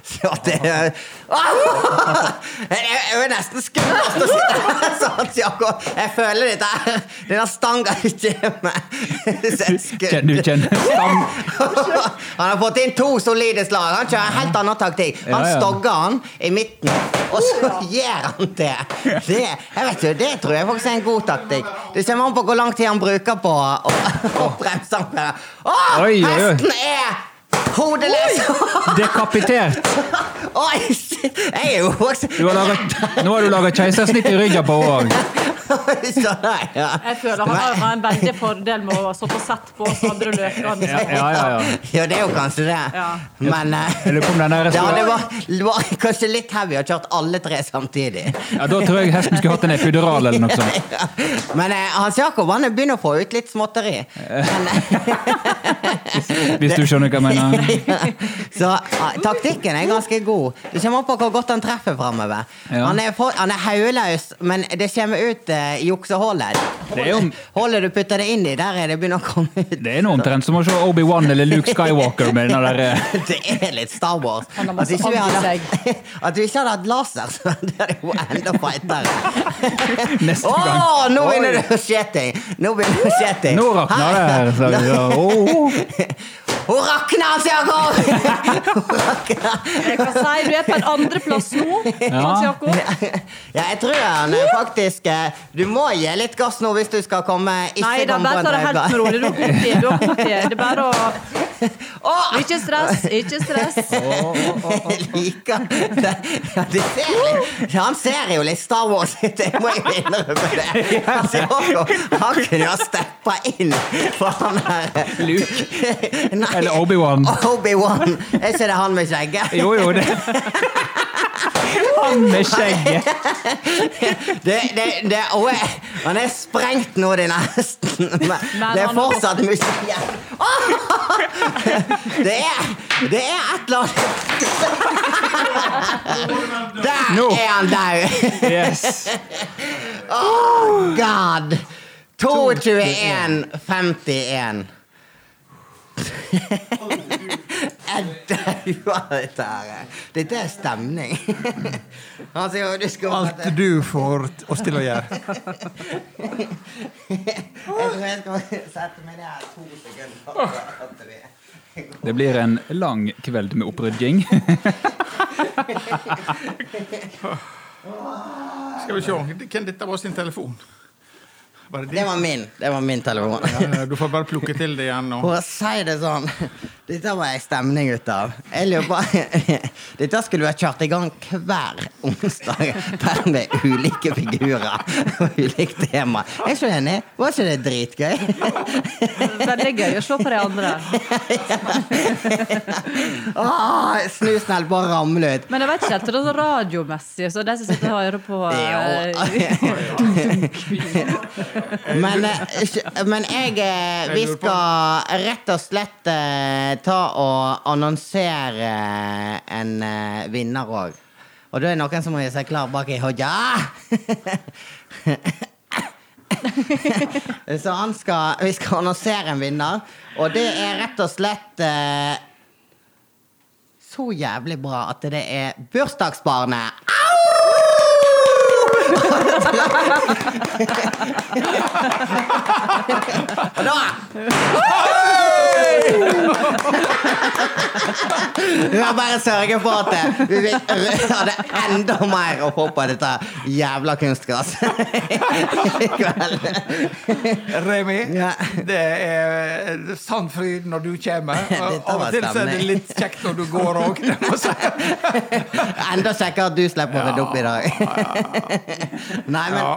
[SPEAKER 4] Så det er Jeg er jo nesten skummelt å sitte her sånn. Jeg føler dette. Denne stanga kommer.
[SPEAKER 2] Kjenner du kjenner stang?
[SPEAKER 4] Han har fått inn to solide slag. Han kjører en helt annen taktikk. Han
[SPEAKER 2] Ja, ja.
[SPEAKER 4] stogger han i midten, og så gjør han det. Det, vet det tror jeg faktisk er en god taktikk. Det kommer an på hvor lang tid han bruker på å, bremse. Å, hesten er hodeløs!
[SPEAKER 2] Dekapitert.
[SPEAKER 4] Oi. Jeg er jo også
[SPEAKER 2] laget, nå har du laga keisersnitt i ryggen på òg.
[SPEAKER 4] Jeg,
[SPEAKER 3] føler han har- en veldig fordel med å stå på sett på oss andre løkene.
[SPEAKER 2] Ja, ja, ja, ja.
[SPEAKER 4] Ja, det er jo kanskje det.
[SPEAKER 3] Ja.
[SPEAKER 4] Men eh, det var, var kanskje litt heavy å ha kjørt alle tre samtidig.
[SPEAKER 2] Ja, Da tror jeg hesten skulle hatt en epidural eller noe sånt.
[SPEAKER 4] Men eh, Hans Jakob han begynner å få ut litt småtteri. Men,
[SPEAKER 2] Hvis du skjønner hva jeg mener.
[SPEAKER 4] så taktikken er ganske god. Det kommer an på hvor godt han treffer framover.
[SPEAKER 2] Ja.
[SPEAKER 4] Han er, for, han er hodeløs, men det kommer ut uh, juksehullet. Hullet du putter det inn i, der er det begynner å komme ut.
[SPEAKER 2] Det er noe omtrent som å se Obi-Wan eller Luke Skywalker med den der eh,
[SPEAKER 4] Det er litt Star Wars. At
[SPEAKER 3] du
[SPEAKER 4] ikke vi hadde, at vi ikke hadde hatt laser, så hadde det jo enda feitere.
[SPEAKER 2] neste
[SPEAKER 4] oh,
[SPEAKER 2] gang.
[SPEAKER 4] nå begynner det å skje ting! Nå begynner det å skje ting.
[SPEAKER 2] Nå rakner det her. Så, ja, åh.
[SPEAKER 4] Hun rakna, Hans Jakob! Hun rakner.
[SPEAKER 3] Si du er på en andreplass nå, Hans Jakob.
[SPEAKER 4] Ja, jeg tror han er faktisk eh, Du må gi litt gass nå hvis du skal komme ikke
[SPEAKER 3] Nei da, bare ta det helt med rolig. Du har god tid. Du har god tid. Det er bare å
[SPEAKER 4] oh!
[SPEAKER 3] Ikke stress, ikke stress.
[SPEAKER 4] jeg liker det. Ja, det ser Han ser jo litt Star Wars ut, jeg må jo innrømme det. Hans Jakob, han kunne jo ha steppa inn for han her
[SPEAKER 2] Luke.
[SPEAKER 4] Nei,
[SPEAKER 2] Eller Obi-Wan.
[SPEAKER 4] Obi-Wan. Er ikke det han med skjegget?
[SPEAKER 2] Jo, jo, det Han med skjegget.
[SPEAKER 4] Det, det, det, å, jeg- han er sprengt nå, den hesten. Men det er fortsatt mye igjen. Det er Det er et eller annet Der
[SPEAKER 2] no.
[SPEAKER 4] er han daud!
[SPEAKER 2] Yes.
[SPEAKER 4] Oh god! 22-1-51. Dette her. Dette er stemning. Han sier du skal
[SPEAKER 1] Alt du får oss til å gjøre.
[SPEAKER 4] Jeg tror jeg skal sette meg ned to sekunder. det-
[SPEAKER 2] Det blir en lang kveld med opprydding.
[SPEAKER 1] Skal vi se. Hvem dette var sin telefon? Var det
[SPEAKER 4] Det var min. Det var min telefon.
[SPEAKER 1] Ja, Du får bare plukke til det igjen nå.
[SPEAKER 4] For å si det sånn, dette var jeg stemning ut av. Jeg lurer på Dette skulle vært kjørt i gang hver onsdag, bare med ulike figurer og ulikt tema. Jeg er så enig. Var ikke det dritgøy?
[SPEAKER 3] Veldig gøy å se på de andre.
[SPEAKER 4] Åh, Snusnell bare på å ramle ut.
[SPEAKER 3] Men jeg vet ikke helt det er radiomessig, så de som sitter og hører på eh.
[SPEAKER 4] Men, eh, men jeg eh, Vi skal rett og slett eh, ta og annonsere en vinner òg. Og da er det noen som må gjøre seg klar bak i hodja. Så han skal Vi skal annonsere en vinner, og det er rett og slett så jævlig bra at det er bursdagsbarnet. Og da Vi må bare sørge for at eh, vi vil ha det enda mer å få på dette jævla kunstgresset i kveld.
[SPEAKER 1] Remi,
[SPEAKER 4] Ja.
[SPEAKER 1] det er sann fryd når du kommer. Av og til så er det litt kjekt når du går òg.
[SPEAKER 4] Enda kjekkere at du slipper å rydde opp i dag. Nei, men
[SPEAKER 1] Ja,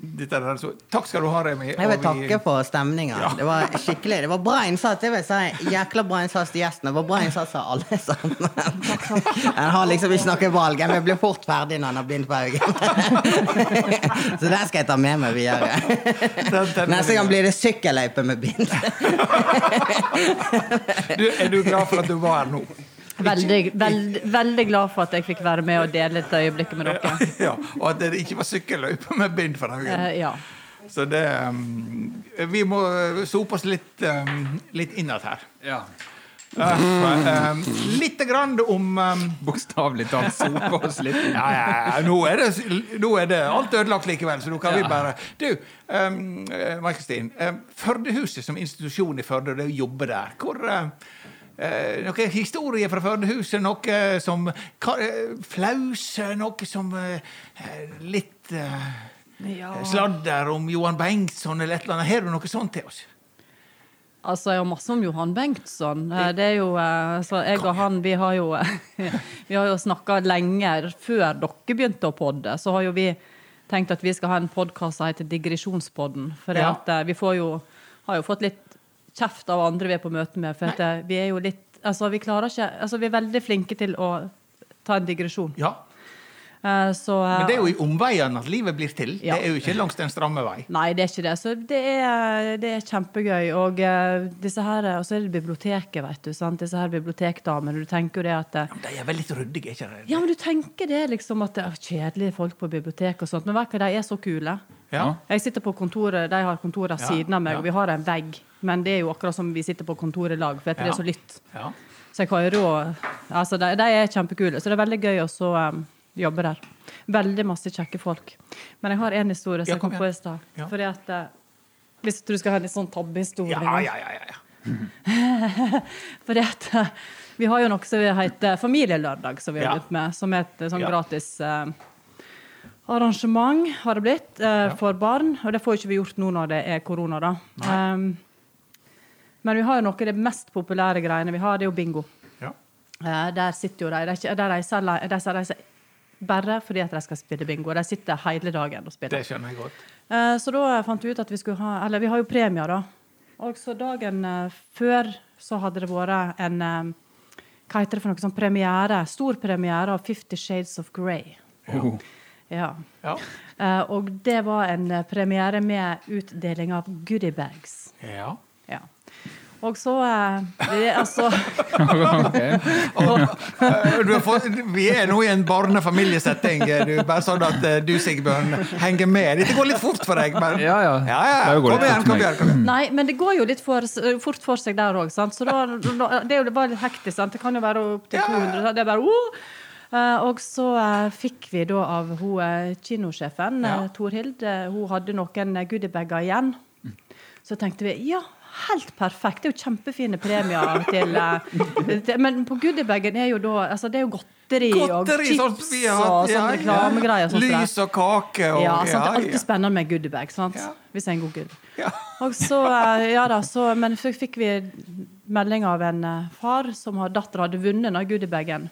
[SPEAKER 1] dette er så. Takk skal du ha, Remi.
[SPEAKER 4] jeg vil takke for stemninga.
[SPEAKER 1] Ja.
[SPEAKER 4] Det var skikkelig, det var bra innsats. Jeg vil si Jækla bra innsats til gjestene. Det var bra innsats av alle sammen. En har liksom ikke noe valg. En blir fort ferdig når en har bind på øynene. Så den skal jeg ta med meg videre. Neste gang blir det sykkelløype med bind.
[SPEAKER 1] Du, er du glad for at du var her nå?
[SPEAKER 3] Veldig, veld, veldig glad for at jeg fikk være med og dele dette øyeblikket med dere.
[SPEAKER 1] Ja, og at det ikke var sykkelløype med bind for dagen.
[SPEAKER 3] Uh, ja.
[SPEAKER 1] Så det um, Vi må sope oss litt, um, litt innad her.
[SPEAKER 2] Ja.
[SPEAKER 1] Uh, um, litt grann om um,
[SPEAKER 2] Bokstavelig talt sope oss litt.
[SPEAKER 1] ja, ja, ja, nå er, det, nå er det alt ødelagt likevel, så nå kan vi bare Du, um, Mai-Kristin. Um, Førdehuset som institusjon i Førde, det å jobbe der, hvor uh, eh, noe historier fra Førdehuset, noe som ka- eh, flause, noe som eh, litt eh,
[SPEAKER 3] Ja.
[SPEAKER 1] sladder om Johan Bengtsson eller et eller annet. Har du noe sånt til oss?
[SPEAKER 3] Altså, jeg har masse om Johan Bengtsson. Eh, Det er jo, eh, så jeg og han, vi har jo, vi har jo snakka lenge før dere begynte å podde. Så har jo vi tenkt at vi skal ha en podkast som heter Digresjonspodden. For
[SPEAKER 1] Ja.
[SPEAKER 3] eh, vi får jo, har jo fått litt kjeft av andre vi er på møte med. For at eh, vi er jo litt Altså, vi klarer ikke Altså, vi er veldig flinke til å ta en digresjon.
[SPEAKER 1] Ja.
[SPEAKER 3] Uh, Så uh,
[SPEAKER 1] Men det er jo i omveiene at livet blir til.
[SPEAKER 3] Ja.
[SPEAKER 1] Det er jo ikke langs den stramme vei.
[SPEAKER 3] Nei, det er ikke det. Så det er, det er kjempegøy. Og uh, disse her, og så er det biblioteket, vet du. Sant? Disse her bibliotekdamene. Du tenker jo det at ja,
[SPEAKER 1] De er vel litt ryddige, ikke sant?
[SPEAKER 3] Ja, men du tenker det liksom at det er kjedelige folk på bibliotek og sånt. Men vet du hva, de er så kule.
[SPEAKER 1] Ja.
[SPEAKER 3] Jeg sitter på kontoret, De har kontoret
[SPEAKER 1] Ja,
[SPEAKER 3] siden av meg, og vi har en vegg. Men det er jo akkurat som vi sitter på kontoret i lag, for at det er så lytt.
[SPEAKER 1] Ja.
[SPEAKER 3] Så jeg har råd Altså, de, de er kjempekule. Så det er veldig gøy å så um, jobbe der. Veldig masse kjekke folk. Men jeg har en historie som
[SPEAKER 1] Ja,
[SPEAKER 3] jeg
[SPEAKER 1] kom
[SPEAKER 3] på i stad.
[SPEAKER 1] Ja.
[SPEAKER 3] Fordi at uh, Hvis du skal ha en litt sånn tabbehistorie
[SPEAKER 1] Ja, ja, ja, ja, ja.
[SPEAKER 3] Fordi at eh, vi har jo noe som heter Familielørdag, som vi har
[SPEAKER 1] Ja.
[SPEAKER 3] begynt med. Som er et sånn
[SPEAKER 1] Ja.
[SPEAKER 3] gratis eh, arrangement, har det blitt, eh, for barn. Og det får ikke vi gjort nå når det er korona, da. Um, men vi har jo noe av de mest populære greiene vi har, det er jo bingo.
[SPEAKER 1] ja.
[SPEAKER 3] Eh, der sitter jo de. De, er reiser, bare fordi at de skal spille bingo. De sitter hele dagen og spiller.
[SPEAKER 1] Det skjønner jeg godt.
[SPEAKER 3] Eh, Så da fant vi ut at vi skulle ha Eller vi har jo premier, da. Og så dagen eh, før så hadde det vært en Hva heter det for noe sånn premiere? Stor premiere av Fifty Shades of Grey.
[SPEAKER 2] Oh.
[SPEAKER 3] Ja.
[SPEAKER 1] Ja.
[SPEAKER 3] Og det var en premiere med utdeling av goodiebags.
[SPEAKER 1] ja.
[SPEAKER 3] Ja. Og så eh, det, er Altså
[SPEAKER 2] Ok.
[SPEAKER 1] Eh, Du har fått, vi er nå i en barnefamiliesetting. Du, bare sånn at eh, du, Sigbjørn, henger med. Dette går litt fort for deg, men
[SPEAKER 2] Ja, ja.
[SPEAKER 1] ja, ja. Kom igjen, kom igjen. Kom igjen.
[SPEAKER 3] Nei, men det går jo litt for, fort for seg der òg. Så da, da, det er jo bare litt hektisk, sant. Det kan jo være opptil
[SPEAKER 1] Ja.
[SPEAKER 3] 200. sant? Det er bare oh! Uh, og så uh, fikk vi da av hun uh, kinosjefen,
[SPEAKER 1] Ja.
[SPEAKER 3] uh, Torhild, eh, hun hadde noen eh, goodiebager igjen. Så tenkte vi ja, helt perfekt. Det er jo kjempefine premier til eh, til- Men på goodiebagen er jo da altså Det er jo godteri,
[SPEAKER 1] Godteri,
[SPEAKER 3] og
[SPEAKER 1] sånn
[SPEAKER 3] chips
[SPEAKER 1] sånn hatt,
[SPEAKER 3] og
[SPEAKER 1] ja,
[SPEAKER 3] sånne
[SPEAKER 1] ja.
[SPEAKER 3] reklamegreier. og sånt.
[SPEAKER 1] Lys og kake og
[SPEAKER 3] Ja, sant? Det er alltid spennende med goodiebag, sant?
[SPEAKER 1] Ja.
[SPEAKER 3] hvis det er en god good.
[SPEAKER 1] Ja.
[SPEAKER 3] Og så, eh, ja da, så, Men så fikk vi melding av en eh, far som har datter hadde vunnet den goodiebagen.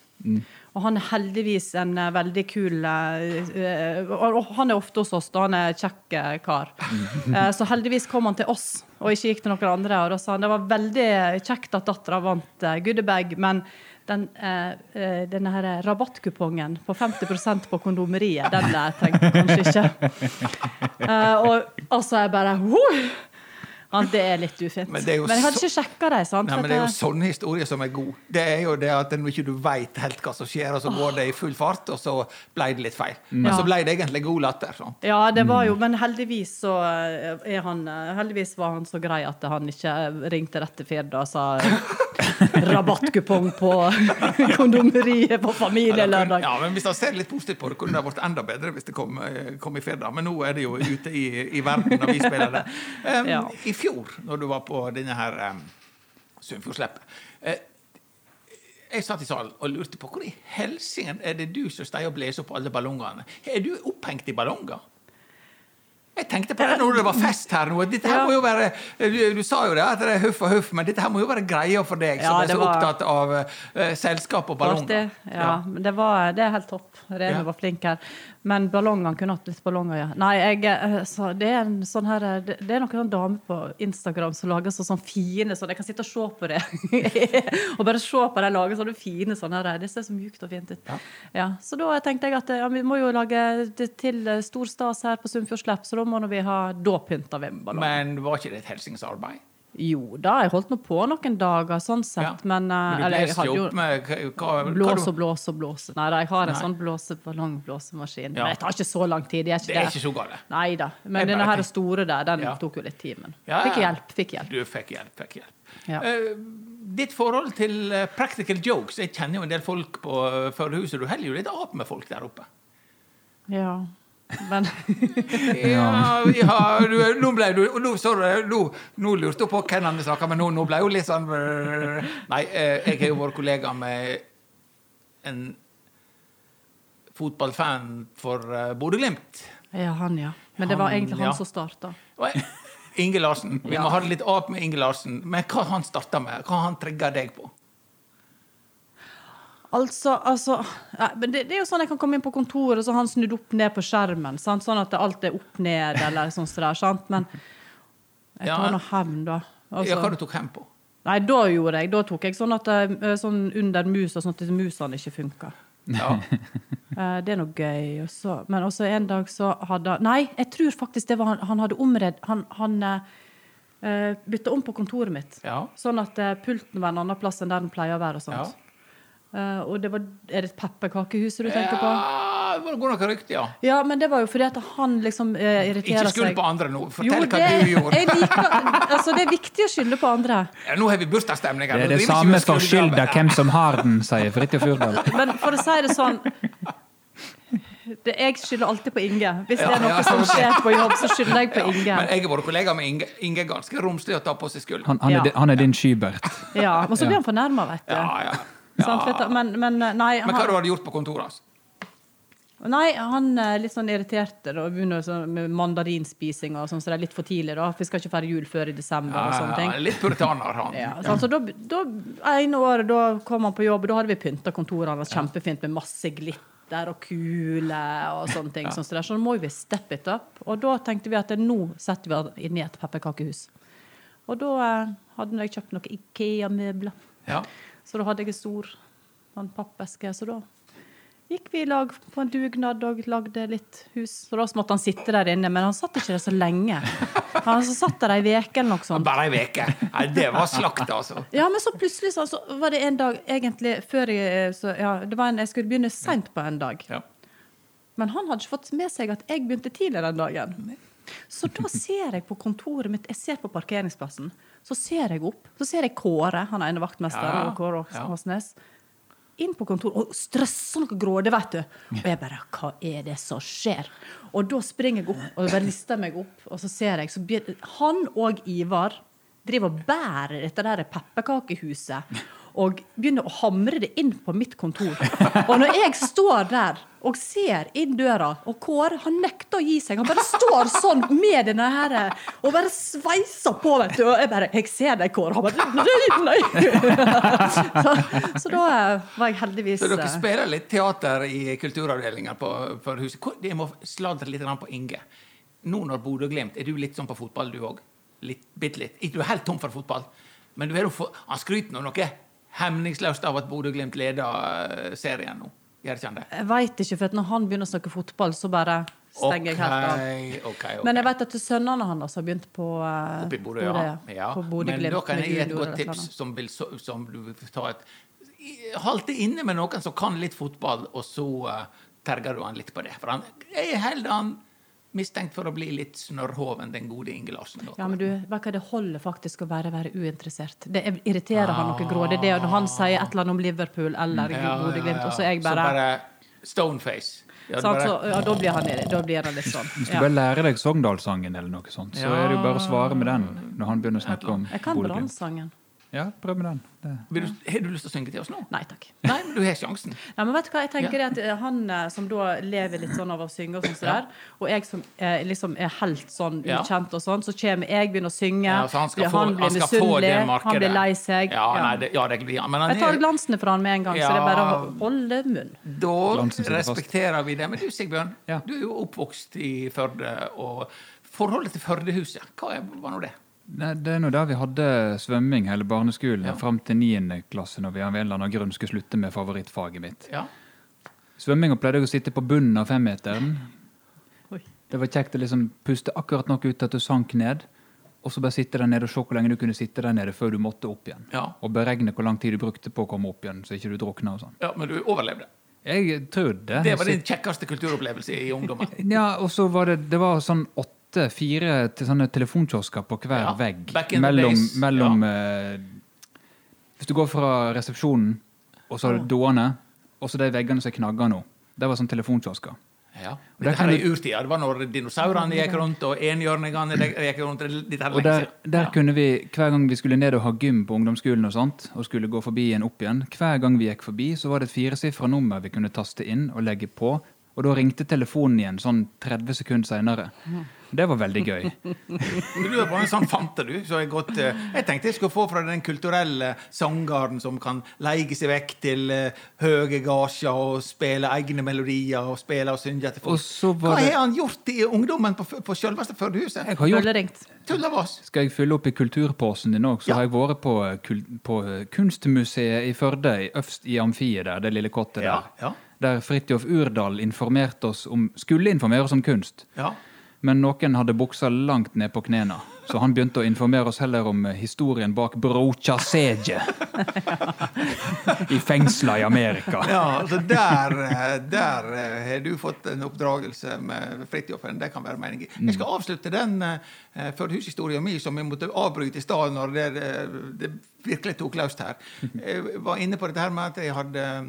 [SPEAKER 3] Og han er heldigvis en eh, veldig kul eh, eh, Han er ofte hos oss, da. Han er kjekk eh, kar. Så heldigvis kom han til oss, og ikke gikk til noen andre. Og da sa han det var veldig kjekt at dattera vant goodiebag, men den, eh, denne her rabattkupongen på 50% på kondomeriet, den der trengte jeg kanskje ikke. Eh, og Altså, jeg bare «Wow!» Ja, Det er litt ufint.
[SPEAKER 1] Men
[SPEAKER 3] Men, jeg hadde ikke sjekka det. sant?
[SPEAKER 1] Nei, men Det er jo sånne historier som er gode. Det er jo det at når ikke du veit helt hva som skjer, og så går det i full fart, og så ble det litt feil. Men
[SPEAKER 3] Ja.
[SPEAKER 1] så ble det egentlig god latter. sånn.
[SPEAKER 3] ja, det var
[SPEAKER 1] Mm.
[SPEAKER 3] jo Men heldigvis så er han eh, Heldigvis var han så grei at han ikke ringte rett til Firda og sa rabattkupong på kondomeriet på familielørdag.
[SPEAKER 1] Ja, men Hvis man ser litt positivt på det, kunne det vært enda bedre hvis det kom, eh, kom i fredag. Men nå er det jo ute i, i verden når vi spiller det. Um,
[SPEAKER 3] Ja.
[SPEAKER 1] I fjor, når du var på denne her um, Sunnfjordsleppet uh, Jeg satt i salen og lurte på hvor i helsingen er det du som steg og blåser opp alle ballongene? Er du opphengt i ballonger? Jeg tenkte på det når det var fest her nå. Dette her må jo være, du, sa jo det, at det er huff og huff, men dette her må jo være greia for deg, som
[SPEAKER 3] Ja,
[SPEAKER 1] er så
[SPEAKER 3] var-
[SPEAKER 1] opptatt av uh, selskap og ballonger.
[SPEAKER 3] Ja, Ja, men det, var, det er helt topp.
[SPEAKER 1] Ja.
[SPEAKER 3] var flink her. Men ballongene kunne hatt litt ballonger, ja. Nei, jeg, eh, så det er en sånn her eh, Det, det er noen damer på Instagram som lager så, sånn fine sånn Jeg kan sitte og se på det. og bare se på de lager sånne fine sånne her. Det ser så mjukt og fint ut. Ja. så da tenkte jeg at ja, vi må jo lage det til eh, stor stas her på Sunnfjordslepp, så da må vi ha Da pynter vi med ballonger.
[SPEAKER 1] Men var ikke det et helsingsarbeid?
[SPEAKER 3] Jo da, jeg holdt nå på noen dager sånn sett,
[SPEAKER 1] Ja.
[SPEAKER 3] men, eh,
[SPEAKER 1] Men
[SPEAKER 3] eller jeg hadde
[SPEAKER 1] jo med hva, hva,
[SPEAKER 3] Blåse og blåse og blåse. Nei da, jeg har en
[SPEAKER 1] Nei.
[SPEAKER 3] sånn blåseballongblåsemaskin.
[SPEAKER 1] Ja.
[SPEAKER 3] Men det tar ikke så lang tid. Det er ikke
[SPEAKER 1] Det er ikke så galt.
[SPEAKER 3] Nei da.
[SPEAKER 1] Jeg
[SPEAKER 3] Men denne her store der, den
[SPEAKER 1] Ja.
[SPEAKER 3] tok jo litt tid. Men fikk hjelp. Fikk hjelp.
[SPEAKER 1] Du fikk hjelp. fikk hjelp.
[SPEAKER 3] Ja.
[SPEAKER 1] Eh, ditt forhold til eh, practical jokes Jeg kjenner jo en del folk på førerhuset. Du holder jo litt av med folk der oppe.
[SPEAKER 3] Ja. Men
[SPEAKER 1] Ja, ja du, nå ble du nå, sorry, nå, nå lurte hun på hvem han snakka med, nå, nå ble hun litt sånn. Nei, eh, jeg har jo vært kollega med en fotballfan for uh, Bodø-Glimt.
[SPEAKER 3] Ja, han, ja. Men det var egentlig han
[SPEAKER 1] ja.
[SPEAKER 3] som starta.
[SPEAKER 1] Inge Larsen. Vi må ha det litt opp med Inge Larsen. Men hva han starta med? Hva han trigga deg på?
[SPEAKER 3] Altså, altså ja, men det, det er jo sånn jeg kan komme inn på kontoret, og så har han snudd opp ned på skjermen. Sant? Sånn at alt er opp ned, eller sånn som det er. Sant? Men jeg
[SPEAKER 1] Ja.
[SPEAKER 3] tar nå hevn, da. Altså-
[SPEAKER 1] Ja, hva du tok hevn på?
[SPEAKER 3] Nei, da gjorde jeg. Da tok jeg sånn at eh, sånn under musa, sånn at musene ikke funka.
[SPEAKER 1] Ja.
[SPEAKER 3] Eh, Det er noe gøy. Også. men også en dag så hadde Nei, jeg tror faktisk det var han, han hadde omredd Han, han uh, bytta om på kontoret mitt.
[SPEAKER 1] Ja.
[SPEAKER 3] Sånn at eh, pulten var en annen plass enn der den pleier å være. og sånt. Eh, og det var, Er det et pepperkakehuset du tenker på?
[SPEAKER 1] Ja, det går noe rykte, ja.
[SPEAKER 3] Ja, men det var jo fordi at han liksom uh, irriterer
[SPEAKER 1] Ikke skyld på andre nå.
[SPEAKER 3] Jo,
[SPEAKER 1] Fortell
[SPEAKER 3] det,
[SPEAKER 1] hva du gjorde.
[SPEAKER 3] jeg liker, altså, det er viktig å skylde på andre.
[SPEAKER 1] Ja, nå har vi bursdagsstemning. her.
[SPEAKER 2] Det er
[SPEAKER 1] Nå
[SPEAKER 2] det samme for skylda hvem som har den, sier Fridtjof Urdal.
[SPEAKER 3] Men for å si det sånn det, Jeg skylder alltid på Inge. Hvis det er noe
[SPEAKER 1] ja,
[SPEAKER 3] som skjer på jobb, så skylder jeg på Inge.
[SPEAKER 1] Men jeg har vært kollega med Inge. Inge er ganske romslig å ta på seg skyld.
[SPEAKER 2] Han, han, er,
[SPEAKER 3] Ja.
[SPEAKER 2] han er din Skybert.
[SPEAKER 3] Ja, Men så blir han fornærma, vet du.
[SPEAKER 1] Ja, ja.
[SPEAKER 3] Sant. Men, men nei,
[SPEAKER 1] Men hva
[SPEAKER 3] han,
[SPEAKER 1] du gjort på kontoret hans?
[SPEAKER 3] nei, han er litt sånn irritert begynner sånn med mandarinspising og sånn, så det er litt for tidlig. da. For Vi skal ikke feire jul før i desember og sånne ting.
[SPEAKER 1] Ja, litt puritaner, han.
[SPEAKER 3] Ja, så da, da, ene året da kom han på jobb, og da hadde vi pynta kontoret hans kjempefint med masse glitter og kuler og sånne ting. sånn, så, der, så da må vi step it up. Og da tenkte vi at nå setter vi inn i et pepperkakehus. Og da eh, hadde jeg kjøpt noen Ikea-møbler.
[SPEAKER 1] Ja.
[SPEAKER 3] Så da hadde jeg en stor en pappeske. Så da gikk vi i lag på en dugnad og lagde litt hus. Så da måtte han sitte der inne, men han satt ikke der så lenge. Han så satt der ei uke eller noe sånt.
[SPEAKER 1] Bare ei uke. Nei, det var slakt, altså.
[SPEAKER 3] Ja, men så plutselig så, så var det en dag egentlig før jeg så, ja, det var en, Jeg skulle begynne seint på en dag.
[SPEAKER 1] Ja.
[SPEAKER 3] Men han hadde ikke fått med seg at jeg begynte tidligere den dagen. Så da ser jeg på kontoret mitt, jeg ser på parkeringsplassen, så ser jeg opp. Så ser jeg Kåre, han ene vaktmesteren,
[SPEAKER 1] Ja,
[SPEAKER 3] og Kåre
[SPEAKER 1] ja.
[SPEAKER 3] Åsnes, inn på kontoret og stresser noe grådig, vet du. Og jeg bare Hva er det som skjer? Og da springer jeg opp og bare lister meg opp, og så ser jeg så Han og Ivar driver og bærer dette der pepperkakehuset og begynner å hamre det inn på mitt kontor. Og når jeg står der og ser inn døra, og Kåre han nekter å gi seg, han bare står sånn med denne her og bare sveiser på, vet du. Og jeg bare Jeg ser deg, Kåre. Han bare Nei, nei. Så, så da eh, var jeg heldigvis
[SPEAKER 1] Så dere
[SPEAKER 3] eh,
[SPEAKER 1] spiller litt teater i kulturavdelinga på, for huset. Jeg må sladre litt på Inge. Nå når Bodø-Glimt, er du litt sånn på fotball, du òg? Bitte litt. Du er helt tom for fotball, men du er jo for, han skryter nå noe hemningsløst av at Bodø-Glimt leder eh, serien nå. Gjør ikke han det?
[SPEAKER 3] Jeg veit ikke, for når han begynner å snakke fotball, så bare stenger jeg helt av.
[SPEAKER 1] Okay, ok, ok.
[SPEAKER 3] Men jeg vet at sønnene hans har begynt på uh,
[SPEAKER 1] Oppe i Bodø, ja. ja. Men da kan jeg gi et godt tips som, vil, som du vil ta et det inne med noen som kan litt fotball, og så uh, terger du han litt på det. For han, jeg holder han mistenkt for å bli litt snørrhoven, den gode Inge Larsen.
[SPEAKER 3] Ja, men du, hva, Det holder faktisk å være, være uinteressert. Det irriterer han noe grådig. Det når han sier et eller annet om Liverpool eller Bodø-Glimt, og så er jeg bare,
[SPEAKER 1] Så stoneface. Ja, bare-
[SPEAKER 3] så, ja, da, blir han, da blir han litt sånn.
[SPEAKER 2] Hvis du
[SPEAKER 3] Ja.
[SPEAKER 2] bare lærer deg Sogndalssangen, eller noe sånt, så er det jo bare å svare med den når han begynner å snakke om
[SPEAKER 3] Jeg kan
[SPEAKER 2] Bodø-Glimt.
[SPEAKER 3] Brannsangen.
[SPEAKER 2] Ja, prøv med den. Det.
[SPEAKER 1] Vil du, har du lyst til å synge til oss nå?
[SPEAKER 3] Nei takk.
[SPEAKER 1] Nei, men du har sjansen.
[SPEAKER 3] Nei, men vet du hva, jeg tenker det at eh, Han eh, som da lever litt sånn av å synge, og sånn der, og jeg som eh, liksom er helt sånn
[SPEAKER 1] Ja.
[SPEAKER 3] ukjent, og sånn, så kommer jeg, begynner å synge,
[SPEAKER 1] Ja, så han skal
[SPEAKER 3] blir-
[SPEAKER 1] få,
[SPEAKER 3] han
[SPEAKER 1] han
[SPEAKER 3] blir
[SPEAKER 1] skal få det
[SPEAKER 3] misunnelig, han blir lei seg.
[SPEAKER 1] Ja,
[SPEAKER 3] Ja.
[SPEAKER 1] Nei, det, ja, det blir. Men han
[SPEAKER 3] Jeg tar
[SPEAKER 1] er,
[SPEAKER 3] glansene fra han med en gang, så det er bare å holde munn.
[SPEAKER 1] da respekterer vi det. Men du, Sigbjørn,
[SPEAKER 2] Ja.
[SPEAKER 1] du er jo oppvokst i Førde. og Forholdet til Førdehuset, hva var nå det?
[SPEAKER 2] Nei, det er nå der vi hadde svømming hele barneskolen,
[SPEAKER 1] Ja.
[SPEAKER 2] fram til 9. klasse, når vi av en eller annen grunn skulle slutte med favorittfaget mitt.
[SPEAKER 1] Ja.
[SPEAKER 2] Svømminga pleide jeg å sitte på bunnen av femmeteren.
[SPEAKER 3] Oi.
[SPEAKER 2] Det var kjekt å liksom puste akkurat nok ut at du sank ned, og så bare sitte der nede og se hvor lenge du kunne sitte der nede før du måtte opp igjen.
[SPEAKER 1] Ja.
[SPEAKER 2] Og beregne hvor lang tid du brukte på å komme opp igjen, så ikke du drukna og sånn.
[SPEAKER 1] ja, Men du overlevde.
[SPEAKER 2] Jeg trodde
[SPEAKER 1] Det var din kjekkeste kulturopplevelse i ungdommen.
[SPEAKER 2] Ja, og så var det, det var sånn åtte, fire til sånne telefonkiosker på hver
[SPEAKER 1] Ja,
[SPEAKER 2] vegg.
[SPEAKER 1] the
[SPEAKER 2] Mellom,
[SPEAKER 1] ja.
[SPEAKER 2] mellom eh, Hvis du går fra resepsjonen, og så har du doene, og så de veggene som er knagger nå. Det var sånn telefonkiosker.
[SPEAKER 1] Ja. Dette her er
[SPEAKER 2] du-
[SPEAKER 1] urtida. Det var når dinosaurene gikk rundt, og enhjørningene gikk rundt.
[SPEAKER 2] Og der, der
[SPEAKER 1] Ja.
[SPEAKER 2] kunne vi, hver gang vi skulle ned og ha gym på ungdomsskolen og sånt, og skulle gå forbi igjen opp igjen, hver gang vi gikk forbi, så var det et firesifra nummer vi kunne taste inn og legge på, og da ringte telefonen igjen sånn 30 sekunder seinere. Det var veldig gøy.
[SPEAKER 1] Du er bare en sånn fante, du. Så jeg, godt, eh, jeg tenkte jeg skulle få fra den kulturelle sangeren som kan leie seg vekk til uh, høye gasjer og spille egne melodier og spille og synge til
[SPEAKER 2] Og
[SPEAKER 1] folk.
[SPEAKER 2] så
[SPEAKER 1] Hva har han gjort i ungdommen på, på selveste Førdehuset?
[SPEAKER 2] Jeg har gjort
[SPEAKER 1] Tull av oss!
[SPEAKER 2] Skal jeg fylle opp i kulturposen din òg, så
[SPEAKER 1] Ja.
[SPEAKER 2] har jeg vært på, eh, kul på eh, Kunstmuseet i Førde, i øvst i amfiet der, det lille kottet
[SPEAKER 1] Ja,
[SPEAKER 2] der.
[SPEAKER 1] ja.
[SPEAKER 2] Der Fridtjof Urdal informerte oss om, skulle informere oss om kunst.
[SPEAKER 1] ja.
[SPEAKER 2] Men noen hadde buksa langt ned på knærne, så han begynte å informere oss heller om eh, historien bak Brocha Sege. I fengsla i Amerika.
[SPEAKER 1] Ja, altså der, eh, der eh, har du fått en oppdragelse med Fridtjofen. Det kan være meningen. Jeg skal avslutte den uh, Førdehushistorien min som jeg måtte avbryte i stad når det, det virkelig tok løst her. Jeg var inne på dette her med at jeg hadde eh,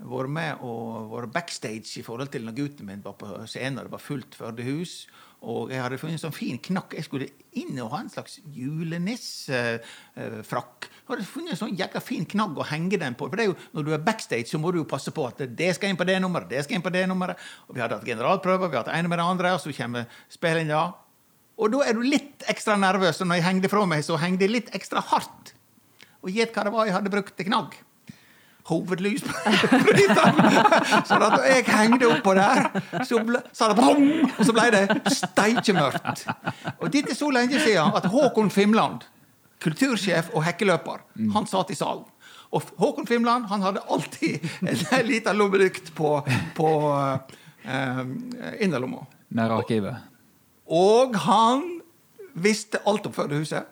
[SPEAKER 1] vært med og vært backstage i forhold til når gutten min var på scenen, og det var fullt Førdehus. Og jeg hadde funnet en sånn fin knakk. Jeg skulle inn og ha en slags julenissefrakk. Jeg hadde funnet en sånn jækla fin knagg å henge den på. For det er jo, når du er backstage, så må du jo passe på at det skal inn på det nummeret, det skal inn på det nummeret. Og vi hadde hatt generalprøver, vi hadde hatt en med det andre, og så kommer spillinga. Og da er du litt ekstra nervøs, og når jeg hengte fra meg, så hengte jeg litt ekstra hardt. Og gjett hva det var jeg hadde brukt til knagg. Hovedlysbryteren. så da jeg hengte oppå der, så ble, så det brom, og så ble det steikemørkt. Og dette er så lenge siden at Håkon Fimland, kultursjef og hekkeløper, han satt i salen. Og Håkon Fimland han hadde alltid en liten lommelykt på, på eh, innerlomma.
[SPEAKER 2] Nær arkivet.
[SPEAKER 1] Og han visste alt om Førdehuset.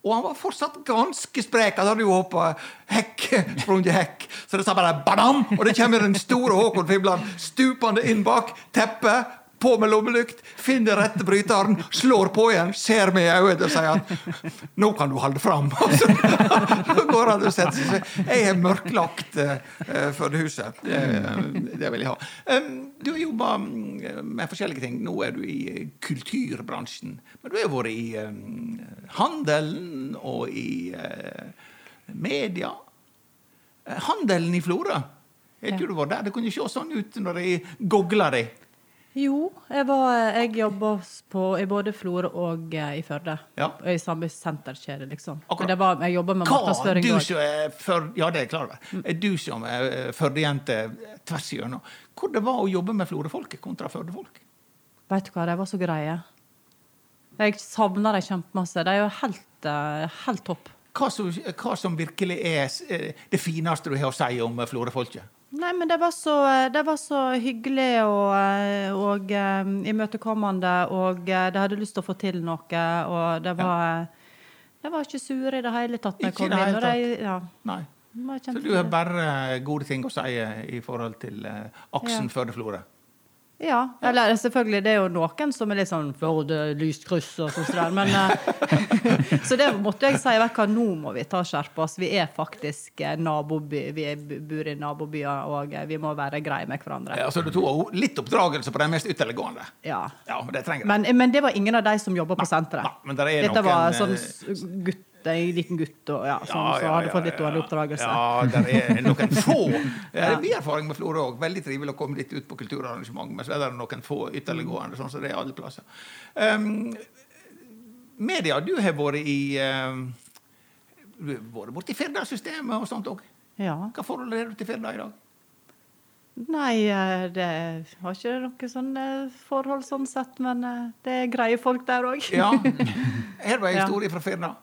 [SPEAKER 1] Og han var fortsatt ganske sprek. Han hadde jo hoppa hekk, sprunget hekk. Så det sa bare badam! Og det kommer den store Håkon Fibland stupende inn bak teppet, på med lommelykt, finner rette bryteren, slår på igjen, ser meg i øynene og sier at 'Nå kan du holde fram'. Så går han og setter seg. Jeg er mørklagt uh, Førdehuset. Det, det vil jeg ha. Um, du har jobba med forskjellige ting. Nå er du i kulturbransjen. Men du har vært i um, handelen og i uh, media. Eh, Handelen i Florø. Har ikke du vært der? Det kunne se sånn ut når jeg gogla deg.
[SPEAKER 3] Jo, jeg, var, jobba på, i både Florø og eh, i Førde.
[SPEAKER 1] Ja.
[SPEAKER 3] I samme senterkjede, liksom.
[SPEAKER 1] Akkurat.
[SPEAKER 3] Det var, jeg jobba med markedsføring òg.
[SPEAKER 1] Ja, det er klart klar over. Er du som er eh, Førde-jente tvers igjennom. Hvor det var å jobbe med Florø-folket kontra Førde-folk?
[SPEAKER 3] Vet du hva, de var så greie. Jeg savner dem kjempemasse. De er jo helt, eh, helt topp.
[SPEAKER 1] Hva som, hva som virkelig er eh, det fineste du har å si om eh, Florø-folket?
[SPEAKER 3] Nei, men det var så, det var så hyggelig og, eh, og eh, imøtekommende, og eh, de hadde lyst til å få til noe, og det var De var ikke sure i det hele tatt når jeg kom inn. de, ja,
[SPEAKER 1] Nei. Så du har bare gode ting å si i forhold til eh, aksen
[SPEAKER 3] Ja.
[SPEAKER 1] Førde-Florø?
[SPEAKER 3] Ja. Eller selvfølgelig, det er jo noen som er litt sånn Førde, lyst kryss og sånn sånn. men eh, Så det måtte jeg si, hva, nå må vi ta skjerpe oss. Vi er faktisk eh, naboby, vi bor i nabobyer, og eh, vi må være greie med hverandre.
[SPEAKER 1] Ja, så du tok litt oppdragelse på de mest ytterliggående?
[SPEAKER 3] Ja.
[SPEAKER 1] Ja, det trenger.
[SPEAKER 3] Men, men det var ingen av de som jobba på senteret.
[SPEAKER 1] Nei,
[SPEAKER 3] Dette var sånn gutt, en liten gutt og, ja, sånn,
[SPEAKER 1] Ja,
[SPEAKER 3] så
[SPEAKER 1] ja,
[SPEAKER 3] hadde fått litt dårlig oppdragelse.
[SPEAKER 1] Ja, det er noen få. Det er mye erfaring med Florø òg. Veldig trivelig å komme litt ut på kulturarrangement. Men så er det noen få ytterliggående, sånn som det er alle plasser. Um, media, du har vært i um, Du har vært borti Firda-systemet og sånt òg.
[SPEAKER 3] Ja.
[SPEAKER 1] Hva forhold har du til Firda i dag?
[SPEAKER 3] Nei, eh, det har ikke noe sånn eh, forhold sånn sett, men eh, det er greie folk der òg.
[SPEAKER 1] Ja. Her var en historie fra Firda.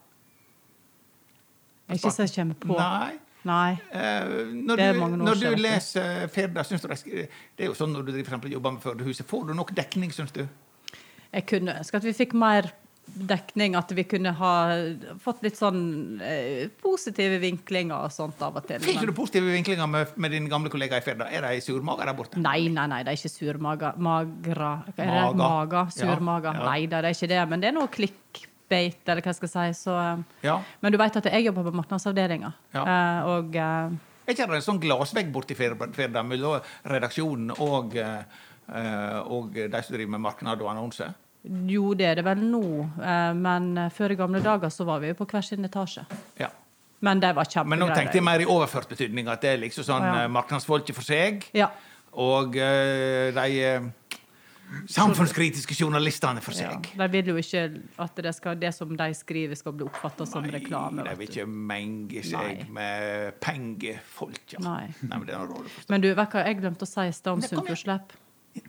[SPEAKER 3] Ikke så jeg kommer på.
[SPEAKER 1] Nei.
[SPEAKER 3] Nei.
[SPEAKER 1] Uh, når
[SPEAKER 3] Det er
[SPEAKER 1] du, når du leser Firda, syns du det, er det er jo sånn når du driver jobber med Førdehuset, får du nok dekning, syns du?
[SPEAKER 3] Jeg kunne ønske at vi fikk mer dekning, at vi kunne ha fått litt sånn eh, positive vinklinger og sånt av og til.
[SPEAKER 1] Fikk du positive vinklinger med, med din gamle kollega i Firda? Er de surmaga der borte?
[SPEAKER 3] Nei, nei, nei, det er ikke surmaga. Magra er det?
[SPEAKER 1] Maga.
[SPEAKER 3] Maga.
[SPEAKER 1] Ja,
[SPEAKER 3] Surmaga.
[SPEAKER 1] ja.
[SPEAKER 3] Nei da, det er ikke det. Men det er noe clickbait, eller hva jeg skal si. Så, eh,
[SPEAKER 1] Ja.
[SPEAKER 3] Men du vet at jeg jobber på markedsavdelinga.
[SPEAKER 1] Ja.
[SPEAKER 3] Eh, og eh,
[SPEAKER 1] Er ikke det en sånn glassvegg borti Firda mellom redaksjonen og, eh, og de som driver med marked og annonse?
[SPEAKER 3] jo, det er det vel nå. Men før i gamle dager så var vi jo på hver sin etasje.
[SPEAKER 1] Ja.
[SPEAKER 3] Men det var
[SPEAKER 1] Men nå tenkte jeg mer i overført betydning, at det er liksom sånn
[SPEAKER 3] ja.
[SPEAKER 1] markedsfolket for seg,
[SPEAKER 3] Ja.
[SPEAKER 1] og de samfunnskritiske journalistene for
[SPEAKER 3] ja.
[SPEAKER 1] seg.
[SPEAKER 3] De vil jo ikke at det, skal, det som de skriver, skal bli oppfatta som reklame.
[SPEAKER 1] de vil ikke menge seg
[SPEAKER 3] Nei.
[SPEAKER 1] med pengefolk. Ja.
[SPEAKER 3] Nei.
[SPEAKER 1] men det er.
[SPEAKER 3] Men du, vet hva jeg glemte å si i stad om
[SPEAKER 1] Nei.
[SPEAKER 3] Sunnfjordslepp?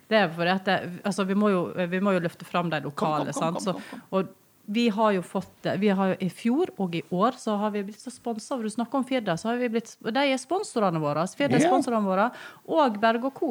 [SPEAKER 3] Det er fordi at det, altså, vi, må jo, vi må jo løfte fram de lokale.
[SPEAKER 1] Kom, kom, kom,
[SPEAKER 3] sant? Så, og vi har jo fått vi har jo, I fjor og i år så har vi blitt så sponsa. Du snakker om Firda, så har vi blitt, de er sponsorene våre. Firda er sponsorene våre, og Berg og Co.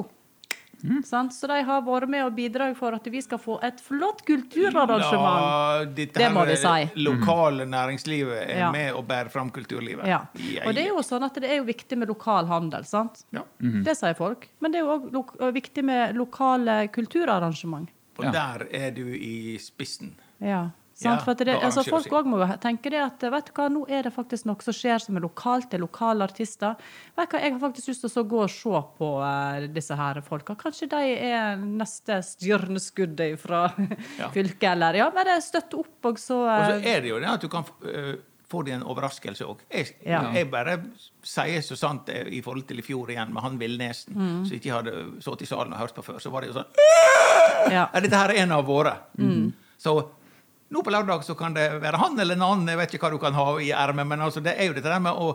[SPEAKER 1] Mm.
[SPEAKER 3] Så de har vært med og bidrag for at vi skal få et flott kulturarrangement.
[SPEAKER 1] Ja,
[SPEAKER 3] Det må vi si.
[SPEAKER 1] Lokale næringslivet er
[SPEAKER 3] Ja.
[SPEAKER 1] med og bærer fram kulturlivet.
[SPEAKER 3] Ja. Og det er jo sånn at det er jo viktig med lokal handel, sant?
[SPEAKER 1] Ja.
[SPEAKER 3] Det sier folk. Men det er jo òg viktig med lokale kulturarrangement.
[SPEAKER 1] Og
[SPEAKER 2] Ja.
[SPEAKER 1] der er du i spissen.
[SPEAKER 3] Ja.
[SPEAKER 1] Ja?
[SPEAKER 3] For det, altså, folk
[SPEAKER 1] også
[SPEAKER 3] òg må tenke det at vet du hva, nå er det faktisk noe som skjer som er lokalt. Det er lokale artister. Vet du hva, Jeg har faktisk lyst til å gå og se på uh, disse her folka. Kanskje de er neste stjerneskuddet fra
[SPEAKER 1] Ja.
[SPEAKER 3] fylket, eller ja, bare støtte opp, og så
[SPEAKER 1] Og så er det jo det at du kan uh, få deg en overraskelse òg. Jeg,
[SPEAKER 3] Ja.
[SPEAKER 1] jeg bare sier så sant er i forhold til i fjor igjen med han Villnesen,
[SPEAKER 3] Mm.
[SPEAKER 1] som ikke hadde sittet i salen og hørt på før. Så var det jo sånn
[SPEAKER 3] ja.
[SPEAKER 1] Er dette her en av våre?
[SPEAKER 3] Mm.
[SPEAKER 1] Så nå på lørdag så kan det være han eller en annen, jeg vet ikke hva du kan ha i ermet, men altså det er jo dette med å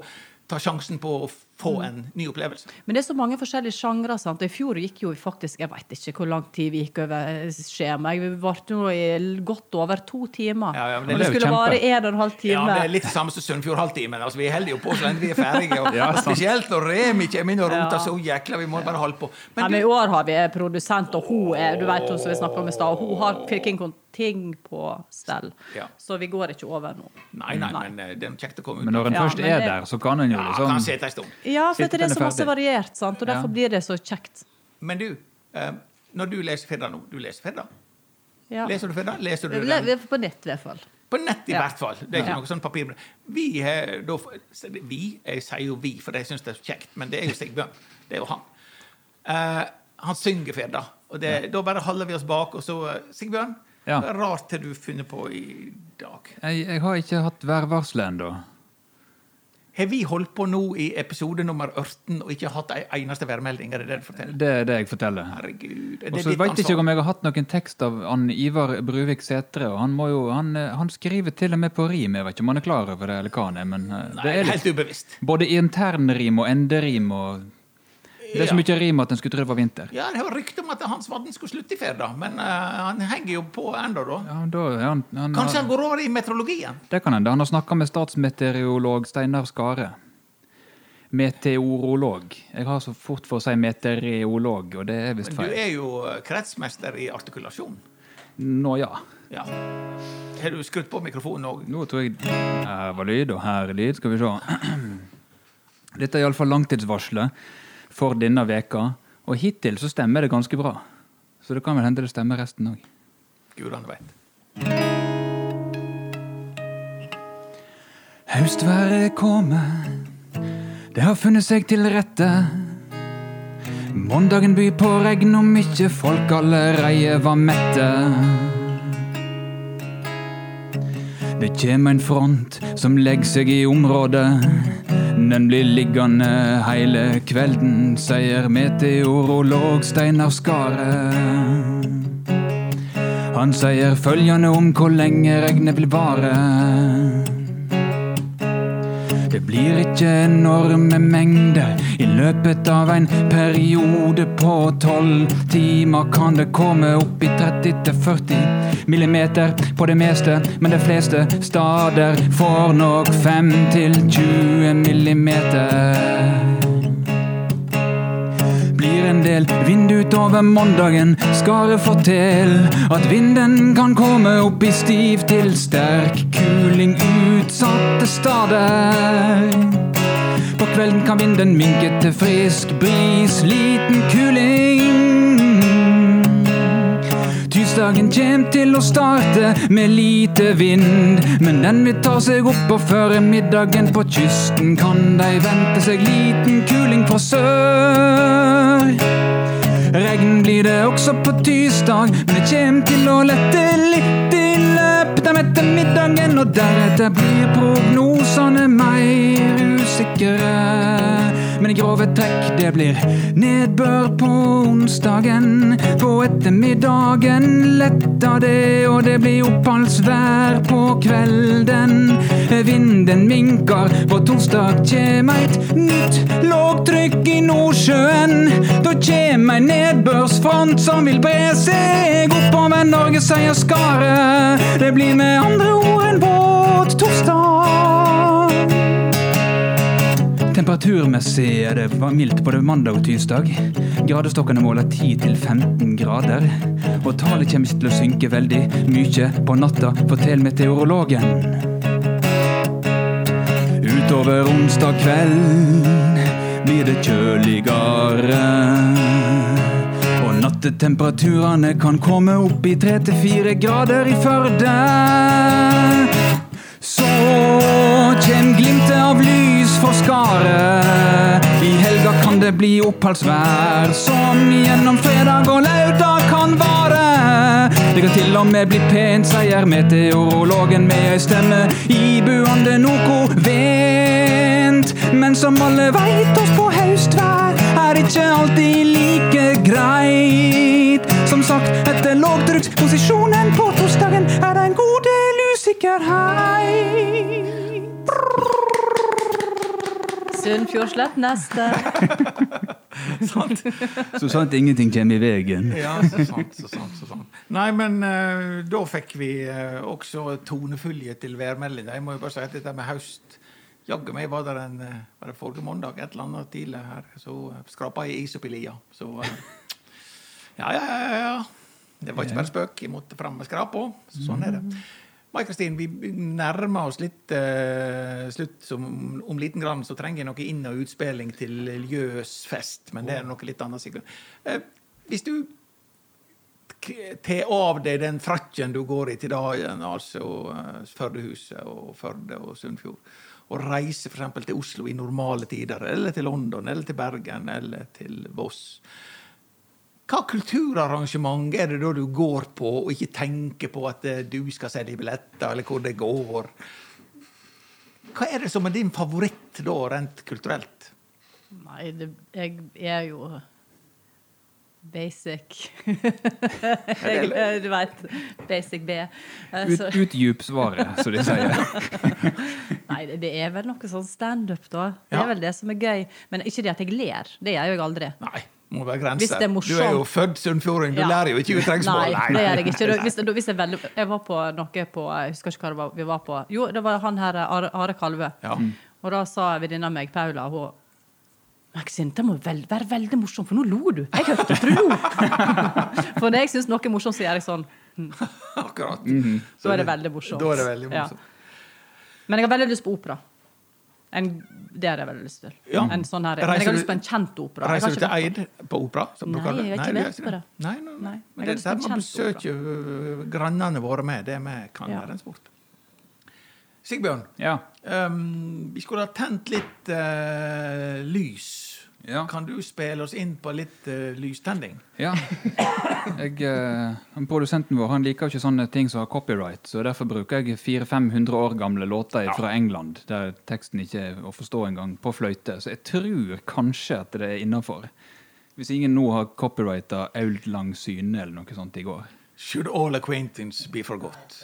[SPEAKER 1] ta sjansen på å få
[SPEAKER 3] Mm.
[SPEAKER 1] en ny opplevelse.
[SPEAKER 3] Men det er så mange forskjellige sjangre. sant? I fjor gikk jo faktisk Jeg vet ikke hvor lang tid vi gikk over skjema. Vi varte nå i godt over to timer.
[SPEAKER 1] Ja, ja, men det
[SPEAKER 3] det skulle vare en og en halv time.
[SPEAKER 1] Ja, Det er litt det samme som Sunnfjordhalvtimen. Altså, vi holder jo på så lenge vi er ferdige. Og,
[SPEAKER 2] Ja,
[SPEAKER 1] spesielt når Remi kommer inn og roter
[SPEAKER 3] Ja.
[SPEAKER 1] så jækla. Vi må bare holde på.
[SPEAKER 3] Men,
[SPEAKER 1] Men
[SPEAKER 3] I år har vi en produsent, og hun er du vet hun som vi snakka om i stad, hun har ting, ting på stell.
[SPEAKER 1] Ja.
[SPEAKER 3] Så vi går ikke over nå.
[SPEAKER 1] nei, nei, men eh, det er kjekt å komme ut.
[SPEAKER 2] Men når en først
[SPEAKER 3] ja,
[SPEAKER 2] er
[SPEAKER 3] det-
[SPEAKER 2] der, så kan en jo
[SPEAKER 1] ja,
[SPEAKER 2] liksom
[SPEAKER 1] kan sitte en stund.
[SPEAKER 3] Ja, for det er så masse variert, sant? og derfor
[SPEAKER 2] Ja.
[SPEAKER 3] blir det så kjekt.
[SPEAKER 1] Men du, eh, når du leser Fedda nå Du leser Fedda?
[SPEAKER 3] Ja.
[SPEAKER 1] Leser du Fedda? Leser du
[SPEAKER 3] Le-
[SPEAKER 1] den?
[SPEAKER 3] På nett, i hvert fall.
[SPEAKER 1] På nett, i
[SPEAKER 3] Ja.
[SPEAKER 1] hvert fall. Det er ikke
[SPEAKER 3] Ja.
[SPEAKER 1] noe sånn papir. Vi, da, vi, jeg sier jo vi, for jeg syns det er så kjekt, men det er jo Sigbjørn. Det er jo han. Uh, han synger Fedda, Og det, da bare holder vi oss bak, og så eh, Sigbjørn,
[SPEAKER 2] Ja.
[SPEAKER 1] hva rart har du funnet på i dag?
[SPEAKER 2] Jeg, jeg har ikke hatt værvarselet ennå.
[SPEAKER 1] Har vi holdt på nå i episode nummer 18 og ikke hatt ei eneste værmelding? Er det det du forteller?
[SPEAKER 2] Det er det jeg forteller.
[SPEAKER 1] Herregud. Er
[SPEAKER 2] Og så veit ikke om jeg har hatt noen tekst av han Ivar Bruvik Sætre. og Han, jo, han, eh, han skriver til og med på rim. Jeg vet ikke om han er klar over det, eller hva han er. Men Nei, det
[SPEAKER 1] Nei,
[SPEAKER 2] litt,
[SPEAKER 1] helt ubevisst.
[SPEAKER 2] både internrim og enderim. og Det er så mye rim at en skulle tro det var vinter.
[SPEAKER 1] Ja, Det var rykte om at Hans Vadden skulle slutte i ferda men uh, han henger jo på ennå, da.
[SPEAKER 2] Ja, da, han, han,
[SPEAKER 1] Kanskje han går over i meteorologien?
[SPEAKER 2] Det kan hende. Han har snakka med statsmeteorolog Steinar Skare. Meteorolog. Jeg har så fort for å si meteorolog, og det er visst feil.
[SPEAKER 1] Men du er jo eh, kretsmester i artikulasjon.
[SPEAKER 2] Nå ja.
[SPEAKER 1] Ja. Har du skrudd på mikrofonen òg?
[SPEAKER 2] Nå tror jeg Her var lyd, og her er lyd. Skal vi se. Dette er iallfall langtidsvarselet for denne veka, og hittil så stemmer det ganske bra. Så det kan vel hende det stemmer resten òg.
[SPEAKER 1] Gudene veit.
[SPEAKER 2] Høstværet kommer, det har funnet seg til rette. Mandagen byr på regn om ikke folk allereie var mette. Det kjem en front som legger seg i området. Den blir liggende hele kvelden, sier meteorolog Steinar Skaret. Han sier følgende om hvor lenge regnet vil vare. Det blir ikke enorme mengder i løpet av en periode på tolv timer. Kan det komme opp i 30-40 millimeter på det meste, men de fleste stader får nok 5 20 millimeter en del vind utover mandagen. Skaret fortelle at vinden kan komme opp i stiv til sterk kuling utsatte stader. På kvelden kan vinden minke til frisk bris, liten kuling. Tirsdagen kjem til å starte med lite vind, men den vil ta seg opp og før middagen på kysten kan de vente seg liten kuling fra sør. Regn blir det også på tirsdag, men det kjem til å lette litt i løpet av ettermiddagen, og deretter blir prognosene mer usikre. Men i grove trekk, det blir nedbør på onsdagen. På ettermiddagen letter det, og det blir oppholdsvær på kvelden. Vinden minker, på torsdag kjem eit nytt lågtrykk i Nordsjøen. Da kjem ei nedbørsfront som vil bre seg oppover Norge, sier Skaret. Det blir med andre ord en våt torsdag. Temperaturmessig er det mildt både mandag og tirsdag. Gradestokkene måler 10-15 grader. Og tallet kommer til å synke veldig mye på natta, forteller meteorologen. Utover onsdag kveld blir det kjøligere. Og nattetemperaturene kan komme opp i 3-4 grader i Førde. Så kjem glimtet av lys for skaret. I helga kan det bli oppholdsvær som gjennom fredag og lørdag kan vare. Det kan til og med bli pent, sier meteorologen med ei stemme ibuende noe vent. Men som alle veit oss på høstvær, er ikke alltid like greit. Som sagt, etter lågtrykksposisjonen på torsdagen er det en god del usikkerhet.
[SPEAKER 3] Sunnfjordslett neste.
[SPEAKER 1] Sant?
[SPEAKER 2] Så sant ingenting kommer i veien.
[SPEAKER 1] Ja, så sant, så sant. så sant. Nei, men uh, da fikk vi uh, også tonefølge til værmeldinga. Jeg må jo bare si at dette med høst Jaggu meg var det en eh, var det forrige mandag, et eller annet tidlig her, så uh, skrapa jeg is opp i lia. Så ja, ja, ja, ja, ja. Det var ikke bare spøk. Jeg måtte fram med skrapa. Sånn er det. Mai Kristin, vi nærmer oss litt uh, slutt. Som, om liten grann så trenger jeg noe inn- og utspilling til ljøs fest, men det er noe litt annet sikkert. Eh, hvis du tar av deg den frakken du går i til dagen, altså uh, Førdehuset og Førde og Sunnfjord, og reiser f.eks. til Oslo i normale tider, eller til London, eller til Bergen, eller til Voss. Hva kulturarrangement er det da du går på, og ikke tenker på at eh, du skal selge billetter, eller hvor det går? Hva er det som er din favoritt da, rent kulturelt?
[SPEAKER 3] Nei, det, jeg er jo basic. jeg, du veit. Basic B. Altså.
[SPEAKER 2] Ut, utdyp svaret, som de sier.
[SPEAKER 3] Nei, det- er vel noe sånn standup, da. Det
[SPEAKER 1] Ja.
[SPEAKER 3] er vel det som er gøy. Men ikke det at jeg ler. Det gjør jeg aldri.
[SPEAKER 1] Nei, må være grenser.
[SPEAKER 3] Det er
[SPEAKER 1] du er jo født sunnfjording, du
[SPEAKER 3] Ja.
[SPEAKER 1] lærer jo ikke utrengsmål.
[SPEAKER 3] Nei, det gjør jeg ikke. Hvis, da- hvis jeg, veldig, jeg var på noe på Jeg husker ikke hva det var vi var på. Jo, det var han her Are, Are Kalve.
[SPEAKER 1] Ja.
[SPEAKER 3] Og da sa venninna meg, Paula, hun Maxine, det må vel, være veldig morsomt, for nå lo du. Jeg hørte du lo. for når jeg syns noe er morsomt, så gjør jeg sånn.
[SPEAKER 1] Akkurat.
[SPEAKER 3] Så er det veldig morsomt.
[SPEAKER 1] Da er det veldig
[SPEAKER 3] Ja.
[SPEAKER 1] morsomt.
[SPEAKER 3] Men jeg har veldig lyst på opera. En, det har jeg veldig lyst til.
[SPEAKER 1] Ja.
[SPEAKER 3] En sånn her, men jeg har lyst på en kjent opera.
[SPEAKER 1] Reiser du til Eid på opera?
[SPEAKER 3] Nei, jeg har ikke vært på det.
[SPEAKER 1] Nei, nei, nei.
[SPEAKER 3] Nei,
[SPEAKER 1] Men det er der
[SPEAKER 3] må
[SPEAKER 1] man besøker øh, grannene våre med. Det vi kan
[SPEAKER 3] Ja.
[SPEAKER 1] være en sport. Sigbjørn,
[SPEAKER 2] Ja.
[SPEAKER 1] um, vi skulle ha tent litt uh, lys.
[SPEAKER 2] Ja.
[SPEAKER 1] Kan du spille oss inn på litt uh, lystenning?
[SPEAKER 2] Ja. Jeg, uh, produsenten vår han liker jo ikke sånne ting som har copyright, så derfor bruker jeg 400-500 år gamle låter fra England, der teksten ikke er å forstå engang, på fløyte. Så jeg tror kanskje at det er innafor. Hvis ingen nå har copyrighta Auld Lang Syne eller noe sånt i går.
[SPEAKER 1] Should all acquaintance be forgot?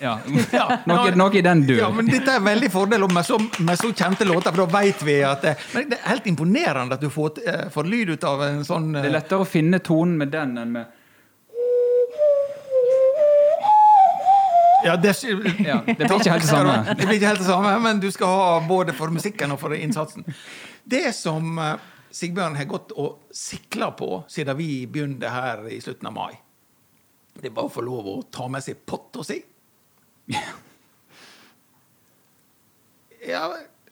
[SPEAKER 2] Ja, noe, noe i den duren.
[SPEAKER 1] Ja, men Dette er veldig fordel med så, med så kjente låter, for da vet vi at det, Men det er helt imponerende at du får, eh, får lyd ut av en sånn
[SPEAKER 2] Det
[SPEAKER 1] eh,
[SPEAKER 2] er lettere å finne tonen med den enn med
[SPEAKER 1] ja, det,
[SPEAKER 2] Ja, det blir ikke helt det samme.
[SPEAKER 1] Det blir ikke helt det samme, men du skal ha både for musikken og for innsatsen. Det som eh, Sigbjørn har gått og sikla på siden vi begynte her i slutten av mai, det er bare å få lov å ta med seg potta si. Ja,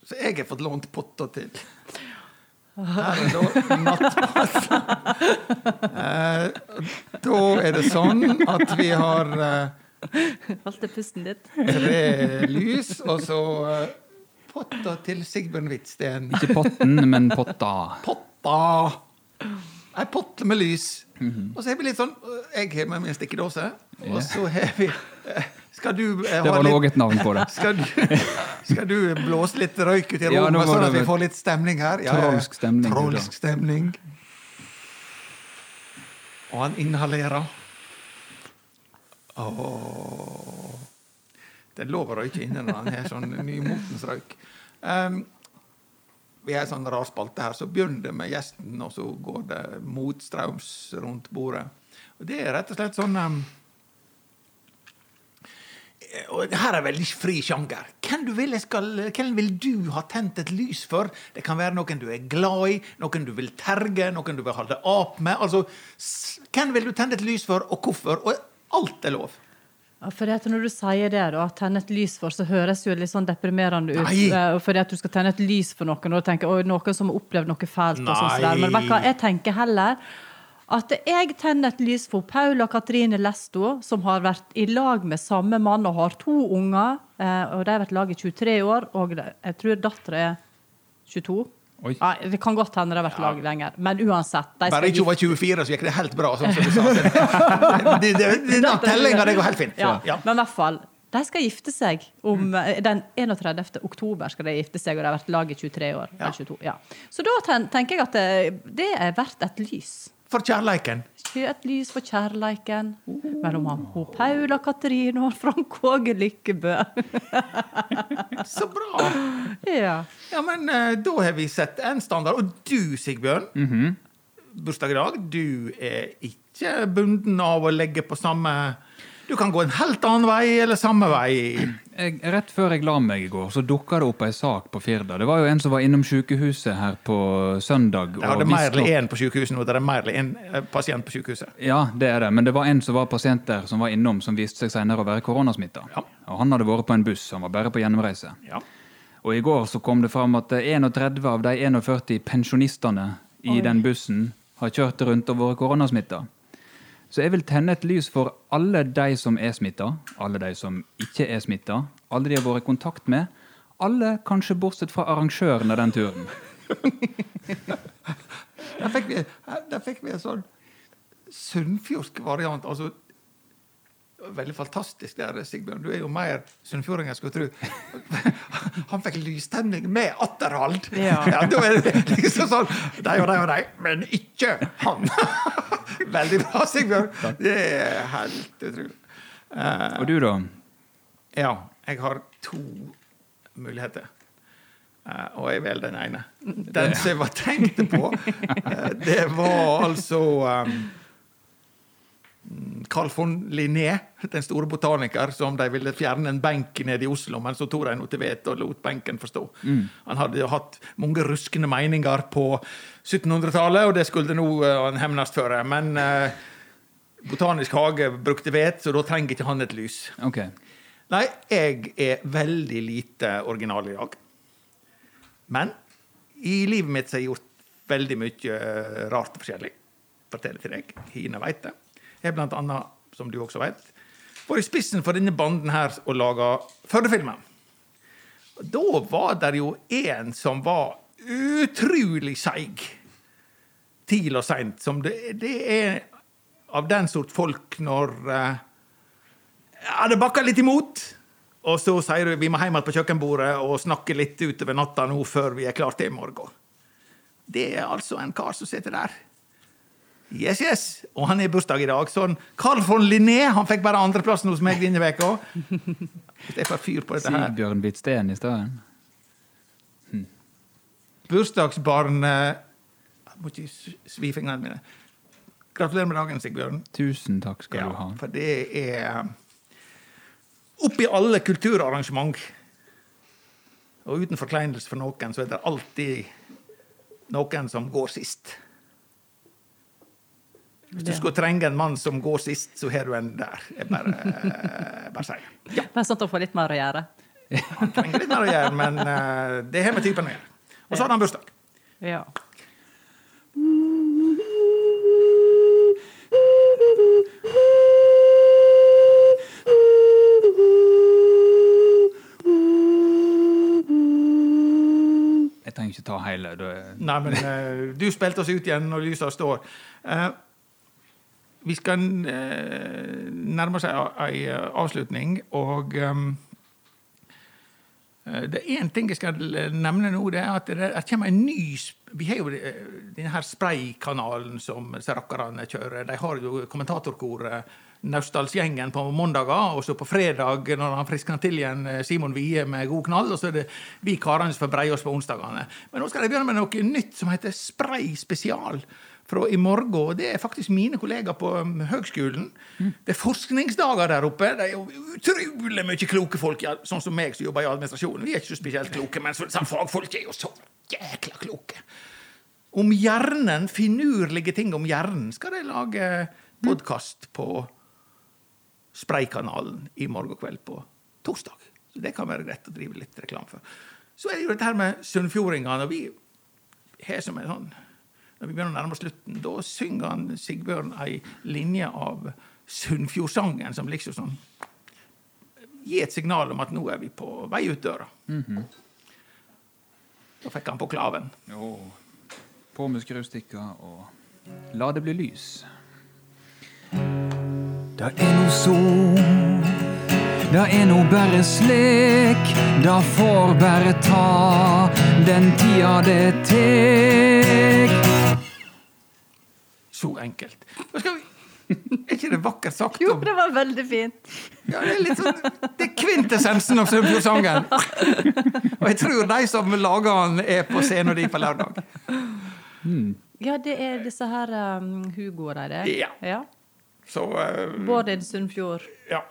[SPEAKER 1] så jeg har fått lånt potta til. Her er da nattpassa. Eh, da er det sånn at vi har eh,
[SPEAKER 3] Holdt det pusten ditt?
[SPEAKER 1] tre lys, og så eh, potta til Sigbjørn Hvitsten.
[SPEAKER 2] Ikke potten, men potta.
[SPEAKER 1] Potta! Ei potte med lys. Og så har vi litt sånn eh, Jeg har med meg en stikkedåse, og så har vi eh, Skal du eh,
[SPEAKER 2] Det var
[SPEAKER 1] litt
[SPEAKER 2] et navn på det.
[SPEAKER 1] skal du, skal du blåse litt røyk ut i
[SPEAKER 2] Ja,
[SPEAKER 1] rommet,
[SPEAKER 2] ja,
[SPEAKER 1] sånn at vi får litt stemning her?
[SPEAKER 2] Trolsk stemning,
[SPEAKER 1] Trolsk stemning. Og han inhalerer. Oh. Det er lov å røyke inne når han har sånn nymotens røyk. Um, vi har en sånn rar spalte her, så begynner det med gjesten, og så går det motstrøms rundt bordet. Og det er rett og slett sånn um, og her er veldig fri sjanger. Hvem, hvem vil du ha tent et lys for? Det kan være noen du er glad i, noen du vil terge, noen du vil holde ap med. Altså, hvem vil du tenne et lys for, og hvorfor? Og alt er lov.
[SPEAKER 3] Ja, at Når du sier det, da, tenne et lys for, så høres jo litt sånn deprimerende ut.
[SPEAKER 1] Nei.
[SPEAKER 3] eh, fordi at du skal tenne et lys for noen, og tenke, noen som har opplevd noe fælt. og sånn. Men hva, jeg tenker heller at jeg tenner et lys for Paula Katrine Lesto, som har vært i lag med samme mann og har to unger. eh, og De har vært i lag i 23 år, og jeg tror dattera er 22.
[SPEAKER 2] Oi.
[SPEAKER 3] Nei, det kan godt hende de har vært i lag lenger, men uansett.
[SPEAKER 1] Bare ikke hun var 24, så gikk det helt bra. sånn som du sa. Det- tellinga det går helt fint.
[SPEAKER 3] Ja,
[SPEAKER 1] Ja.
[SPEAKER 3] Men i hvert fall, de skal gifte seg om eh, den 31. oktober. skal de gifte seg, Og de har vært i lag i 23 år.
[SPEAKER 1] Ja.
[SPEAKER 3] Eller 22, ja. Så da tenker jeg at det, det er verdt et lys.
[SPEAKER 1] For kjærleiken.
[SPEAKER 3] Et lys for kjærleiken mellom han, hun Paula Katrine og Frank Åge Lykkebø.
[SPEAKER 1] Så bra!
[SPEAKER 3] ja.
[SPEAKER 1] Ja, men eh, da har vi sett en standard. Og du, Sigbjørn, bursdag i dag, du er ikke bunden av å legge på samme Du kan gå en helt annen vei eller samme vei.
[SPEAKER 2] Jeg, rett før jeg la meg i går, så dukka det opp ei sak på Firda. Det var jo en som var innom sykehuset her på søndag.
[SPEAKER 1] Ja, det
[SPEAKER 2] er
[SPEAKER 1] mer eller én på sykehuset nå. Det er mer eller én eh, pasient på sykehuset.
[SPEAKER 2] Ja, det er det. Men det var en som var pasient der, som var innom, som viste seg senere å være koronasmitta.
[SPEAKER 1] Ja.
[SPEAKER 2] Og han hadde vært på en buss. Han var bare på gjennomreise.
[SPEAKER 1] Ja.
[SPEAKER 2] Og i går så kom det fram at 31 av de 41 pensjonistene i
[SPEAKER 3] Oi.
[SPEAKER 2] den bussen har kjørt rundt og vært koronasmitta. Så jeg vil tenne et lys for alle de som er smitta, alle de som ikke er smitta, alle de har vært i kontakt med. Alle, kanskje bortsett fra arrangøren av den turen.
[SPEAKER 1] Der fikk vi, der fikk vi en sånn sunnfjordsk variant. altså Veldig fantastisk der, Sigbjørn. Du er jo mer sunnfjording enn jeg skulle tro. Han fikk lystemning med Atterhald!
[SPEAKER 3] Ja.
[SPEAKER 1] da er det liksom sånn De og de og de, men ikke han! Veldig bra, Sigbjørn. Det er helt utrolig. Uh,
[SPEAKER 2] Og du, da?
[SPEAKER 1] ja, jeg har to muligheter. Uh, og jeg velger den ene. Den som jeg var tenkte på, uh, det var altså um, Carl von Linné, den store botaniker, som de ville fjerne en benk nede i Oslo, men så tok de noe til vete og lot benken forstå. Han hadde jo hatt mange ruskende meninger på 1700-tallet, og det skulle nå eh, han hevnes for. Men uh, Botanisk hage brukte vet, så da trenger ikke han et lys.
[SPEAKER 2] Okay.
[SPEAKER 1] Nei, jeg er veldig lite original i dag. Men i livet mitt så har jeg gjort veldig mye eh, rart og forskjellig. Forteller til deg. Hine veit det. Er blant annet, som du også vet, var i spissen for denne banden her og laga Førdefilmen. Da var det jo en som var utrolig seig. Tidlig og seint. Som det, det er av den sort folk når eh, ja, det bakker litt imot. Og så sier du vi må hjem på kjøkkenbordet og snakke litt utover natta nå før vi er klare til i morgen. Det er altså en kar som sitter der. Yes, yes. Og han er i bursdag i dag. Sånn, Carl von Linné han fikk bare andreplassen hos meg denne uka. Jeg får fyr på dette her.
[SPEAKER 2] Sigbjørn Hvitsten i stedet.
[SPEAKER 1] Bursdagsbarn eh, Jeg må ikke svi fingrene mine. Gratulerer med dagen, Sigbjørn.
[SPEAKER 2] Tusen takk skal
[SPEAKER 1] Ja,
[SPEAKER 2] du ha.
[SPEAKER 1] for det er Oppi alle kulturarrangement, og uten forkleinelse for noen, så er det alltid noen som går sist. Hvis du skulle trenge en mann som går sist, så har du en der. Jeg bare, jeg bare sier. Ja,
[SPEAKER 3] Bare sånn at han får litt mer å gjøre.
[SPEAKER 1] han trenger litt mer å gjøre, men eh, det har med typen å gjøre. Og så hadde han bursdag.
[SPEAKER 3] Ja.
[SPEAKER 2] Jeg trenger ikke ta hele.
[SPEAKER 1] Nei, men eh, du spilte oss ut igjen når lysa står. Eh, vi skal eh, nærme oss ei eh, avslutning, og ehm, eh, det er én ting jeg skal nevne nå. det er at det, kommer en ny Vi har jo denne spraykanalen som rakkerne kjører. De har jo kommentatorkoret Naustdalsgjengen på mandager, og så på fredag, når han friskner til igjen, Simon Wie med god knall, og så er det vi karene som får breie oss på onsdagene. Men nå skal de begynne med noe nytt som heter Spray spesial. Fra i morgen, og Det er faktisk mine kollegaer på um, høgskolen. Det er forskningsdager der oppe. Det er jo utrolig mye kloke folk, ja, sånn som meg som jobber i administrasjonen. Vi er ikke så spesielt kloke, men så- fagfolk er jo så jækla kloke. Om hjernen, finurlige ting om hjernen, skal de lage podkast på Spraykanalen i morgen kveld på torsdag. Så det kan være greit å drive litt reklame for. Så er det jo dette her med sunnfjordingene. og Vi har som en sånn Når vi begynner å nærme oss slutten, da synger han Sigbjørn ei linje av Sunnfjordsangen som liksom sånn Gi et signal om at nå er vi på vei ut døra. Da fikk han på klaven.
[SPEAKER 2] Jo. På med skrustikka og la det bli lys. Det er no sol, det er no bare slik, det får bare ta den tida det tek.
[SPEAKER 1] Så enkelt. Nå skal vi Er ikke det vakkert sagt?
[SPEAKER 3] Jo, det var veldig fint.
[SPEAKER 1] Ja, det er litt sånn Det er kvintessensen av Sunnfjordsangen. Og jeg tror de som lager den, er på scenen de på lørdag.
[SPEAKER 3] Ja, det er disse her um, Hugoer, er det?
[SPEAKER 1] Ja.
[SPEAKER 3] ja.
[SPEAKER 1] Så eh,
[SPEAKER 3] Bård Sunnfjord.
[SPEAKER 1] ja.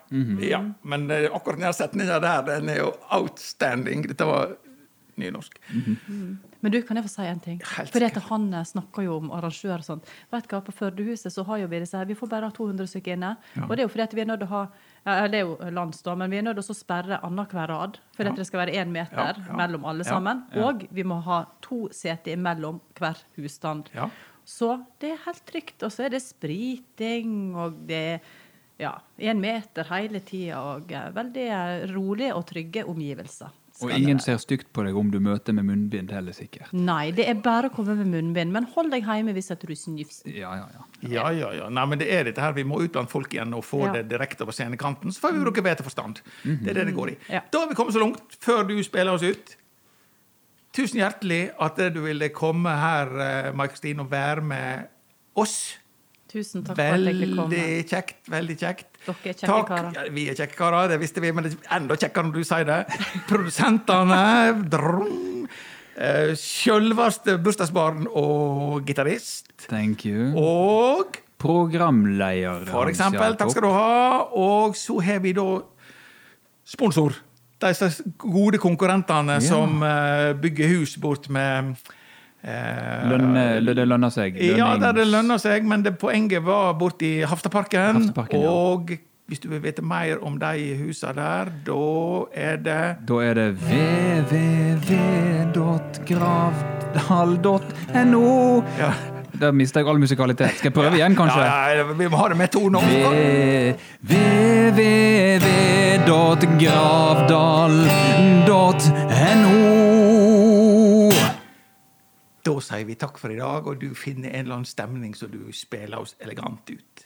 [SPEAKER 1] ja. Men uh, akkurat den setninga der, den er jo outstanding. Dette var nynorsk.
[SPEAKER 3] Men du, kan jeg få si en ting?
[SPEAKER 1] Helt
[SPEAKER 3] Fordi Han eh, snakker jo om arrangør og sånt. Vet du hva, På Førdehuset så har jo vi disse her, vi får bare ha 200 stykker inne. Og det er jo fordi at vi er nødt til å ha ja, Det er jo lands, da, men vi er nødt til å sperre annenhver rad. Fordi at det skal være én meter
[SPEAKER 1] Ja, ja.
[SPEAKER 3] mellom alle sammen.
[SPEAKER 2] ja.
[SPEAKER 3] Og vi må ha to seter mellom hver husstand.
[SPEAKER 1] Ja.
[SPEAKER 3] Så det er helt trygt. Og så er det spriting, og det er ja, én meter hele tida. Og eh, veldig eh, rolige og trygge omgivelser.
[SPEAKER 2] Og ingen ser stygt på deg om du møter med munnbind heller, sikkert.
[SPEAKER 3] Nei, det er bare å komme med munnbind. Men hold deg hjemme hvis at du snufser.
[SPEAKER 2] Ja, ja, ja.
[SPEAKER 1] Ja, ja, ja. Nei, men det er dette her. Vi må ut blant folk igjen og få
[SPEAKER 3] Ja.
[SPEAKER 1] det direkte over scenekanten. Så får vi bruke bedre forstand. Det er det det går i.
[SPEAKER 3] Ja.
[SPEAKER 1] Da har vi kommet så langt før du spiller oss ut. Tusen hjertelig at du ville komme her, Mike Mai-Kristin, og være med oss.
[SPEAKER 3] Tusen takk for at jeg kom.
[SPEAKER 1] Veldig kjekt. veldig kjekt.
[SPEAKER 3] Dere er kjekke karer.
[SPEAKER 1] Ja, vi er kjekke karer, det visste vi, men det er enda kjekkere når du sier det. Produsentene drum. Eh, Sjølveste bursdagsbarn og gitarist.
[SPEAKER 2] Thank you.
[SPEAKER 1] Og
[SPEAKER 2] Programleder.
[SPEAKER 1] for eksempel, takk skal du ha. Og så har vi da sponsor. De gode konkurrentene som eh, bygger hus bort med
[SPEAKER 2] Lønne, lø- det lønner seg.
[SPEAKER 1] Ja,
[SPEAKER 2] Lønnings-
[SPEAKER 1] Ja, det lønner seg, men det poenget var borti Haftaparken.
[SPEAKER 2] Haftaparken, ja.
[SPEAKER 1] Og hvis du vil vite mer om de husene der, da er det
[SPEAKER 2] Da er det www.gravdal.no.
[SPEAKER 1] ja.
[SPEAKER 2] Der mister jeg all musikalitet. Skal jeg prøve igjen, kanskje?
[SPEAKER 1] Ja, ja, vi må ha det med to nå.
[SPEAKER 2] www.gravdal.no.
[SPEAKER 1] Da sier vi takk for i dag, og du finner en eller annen stemning så du spiller oss elegant ut.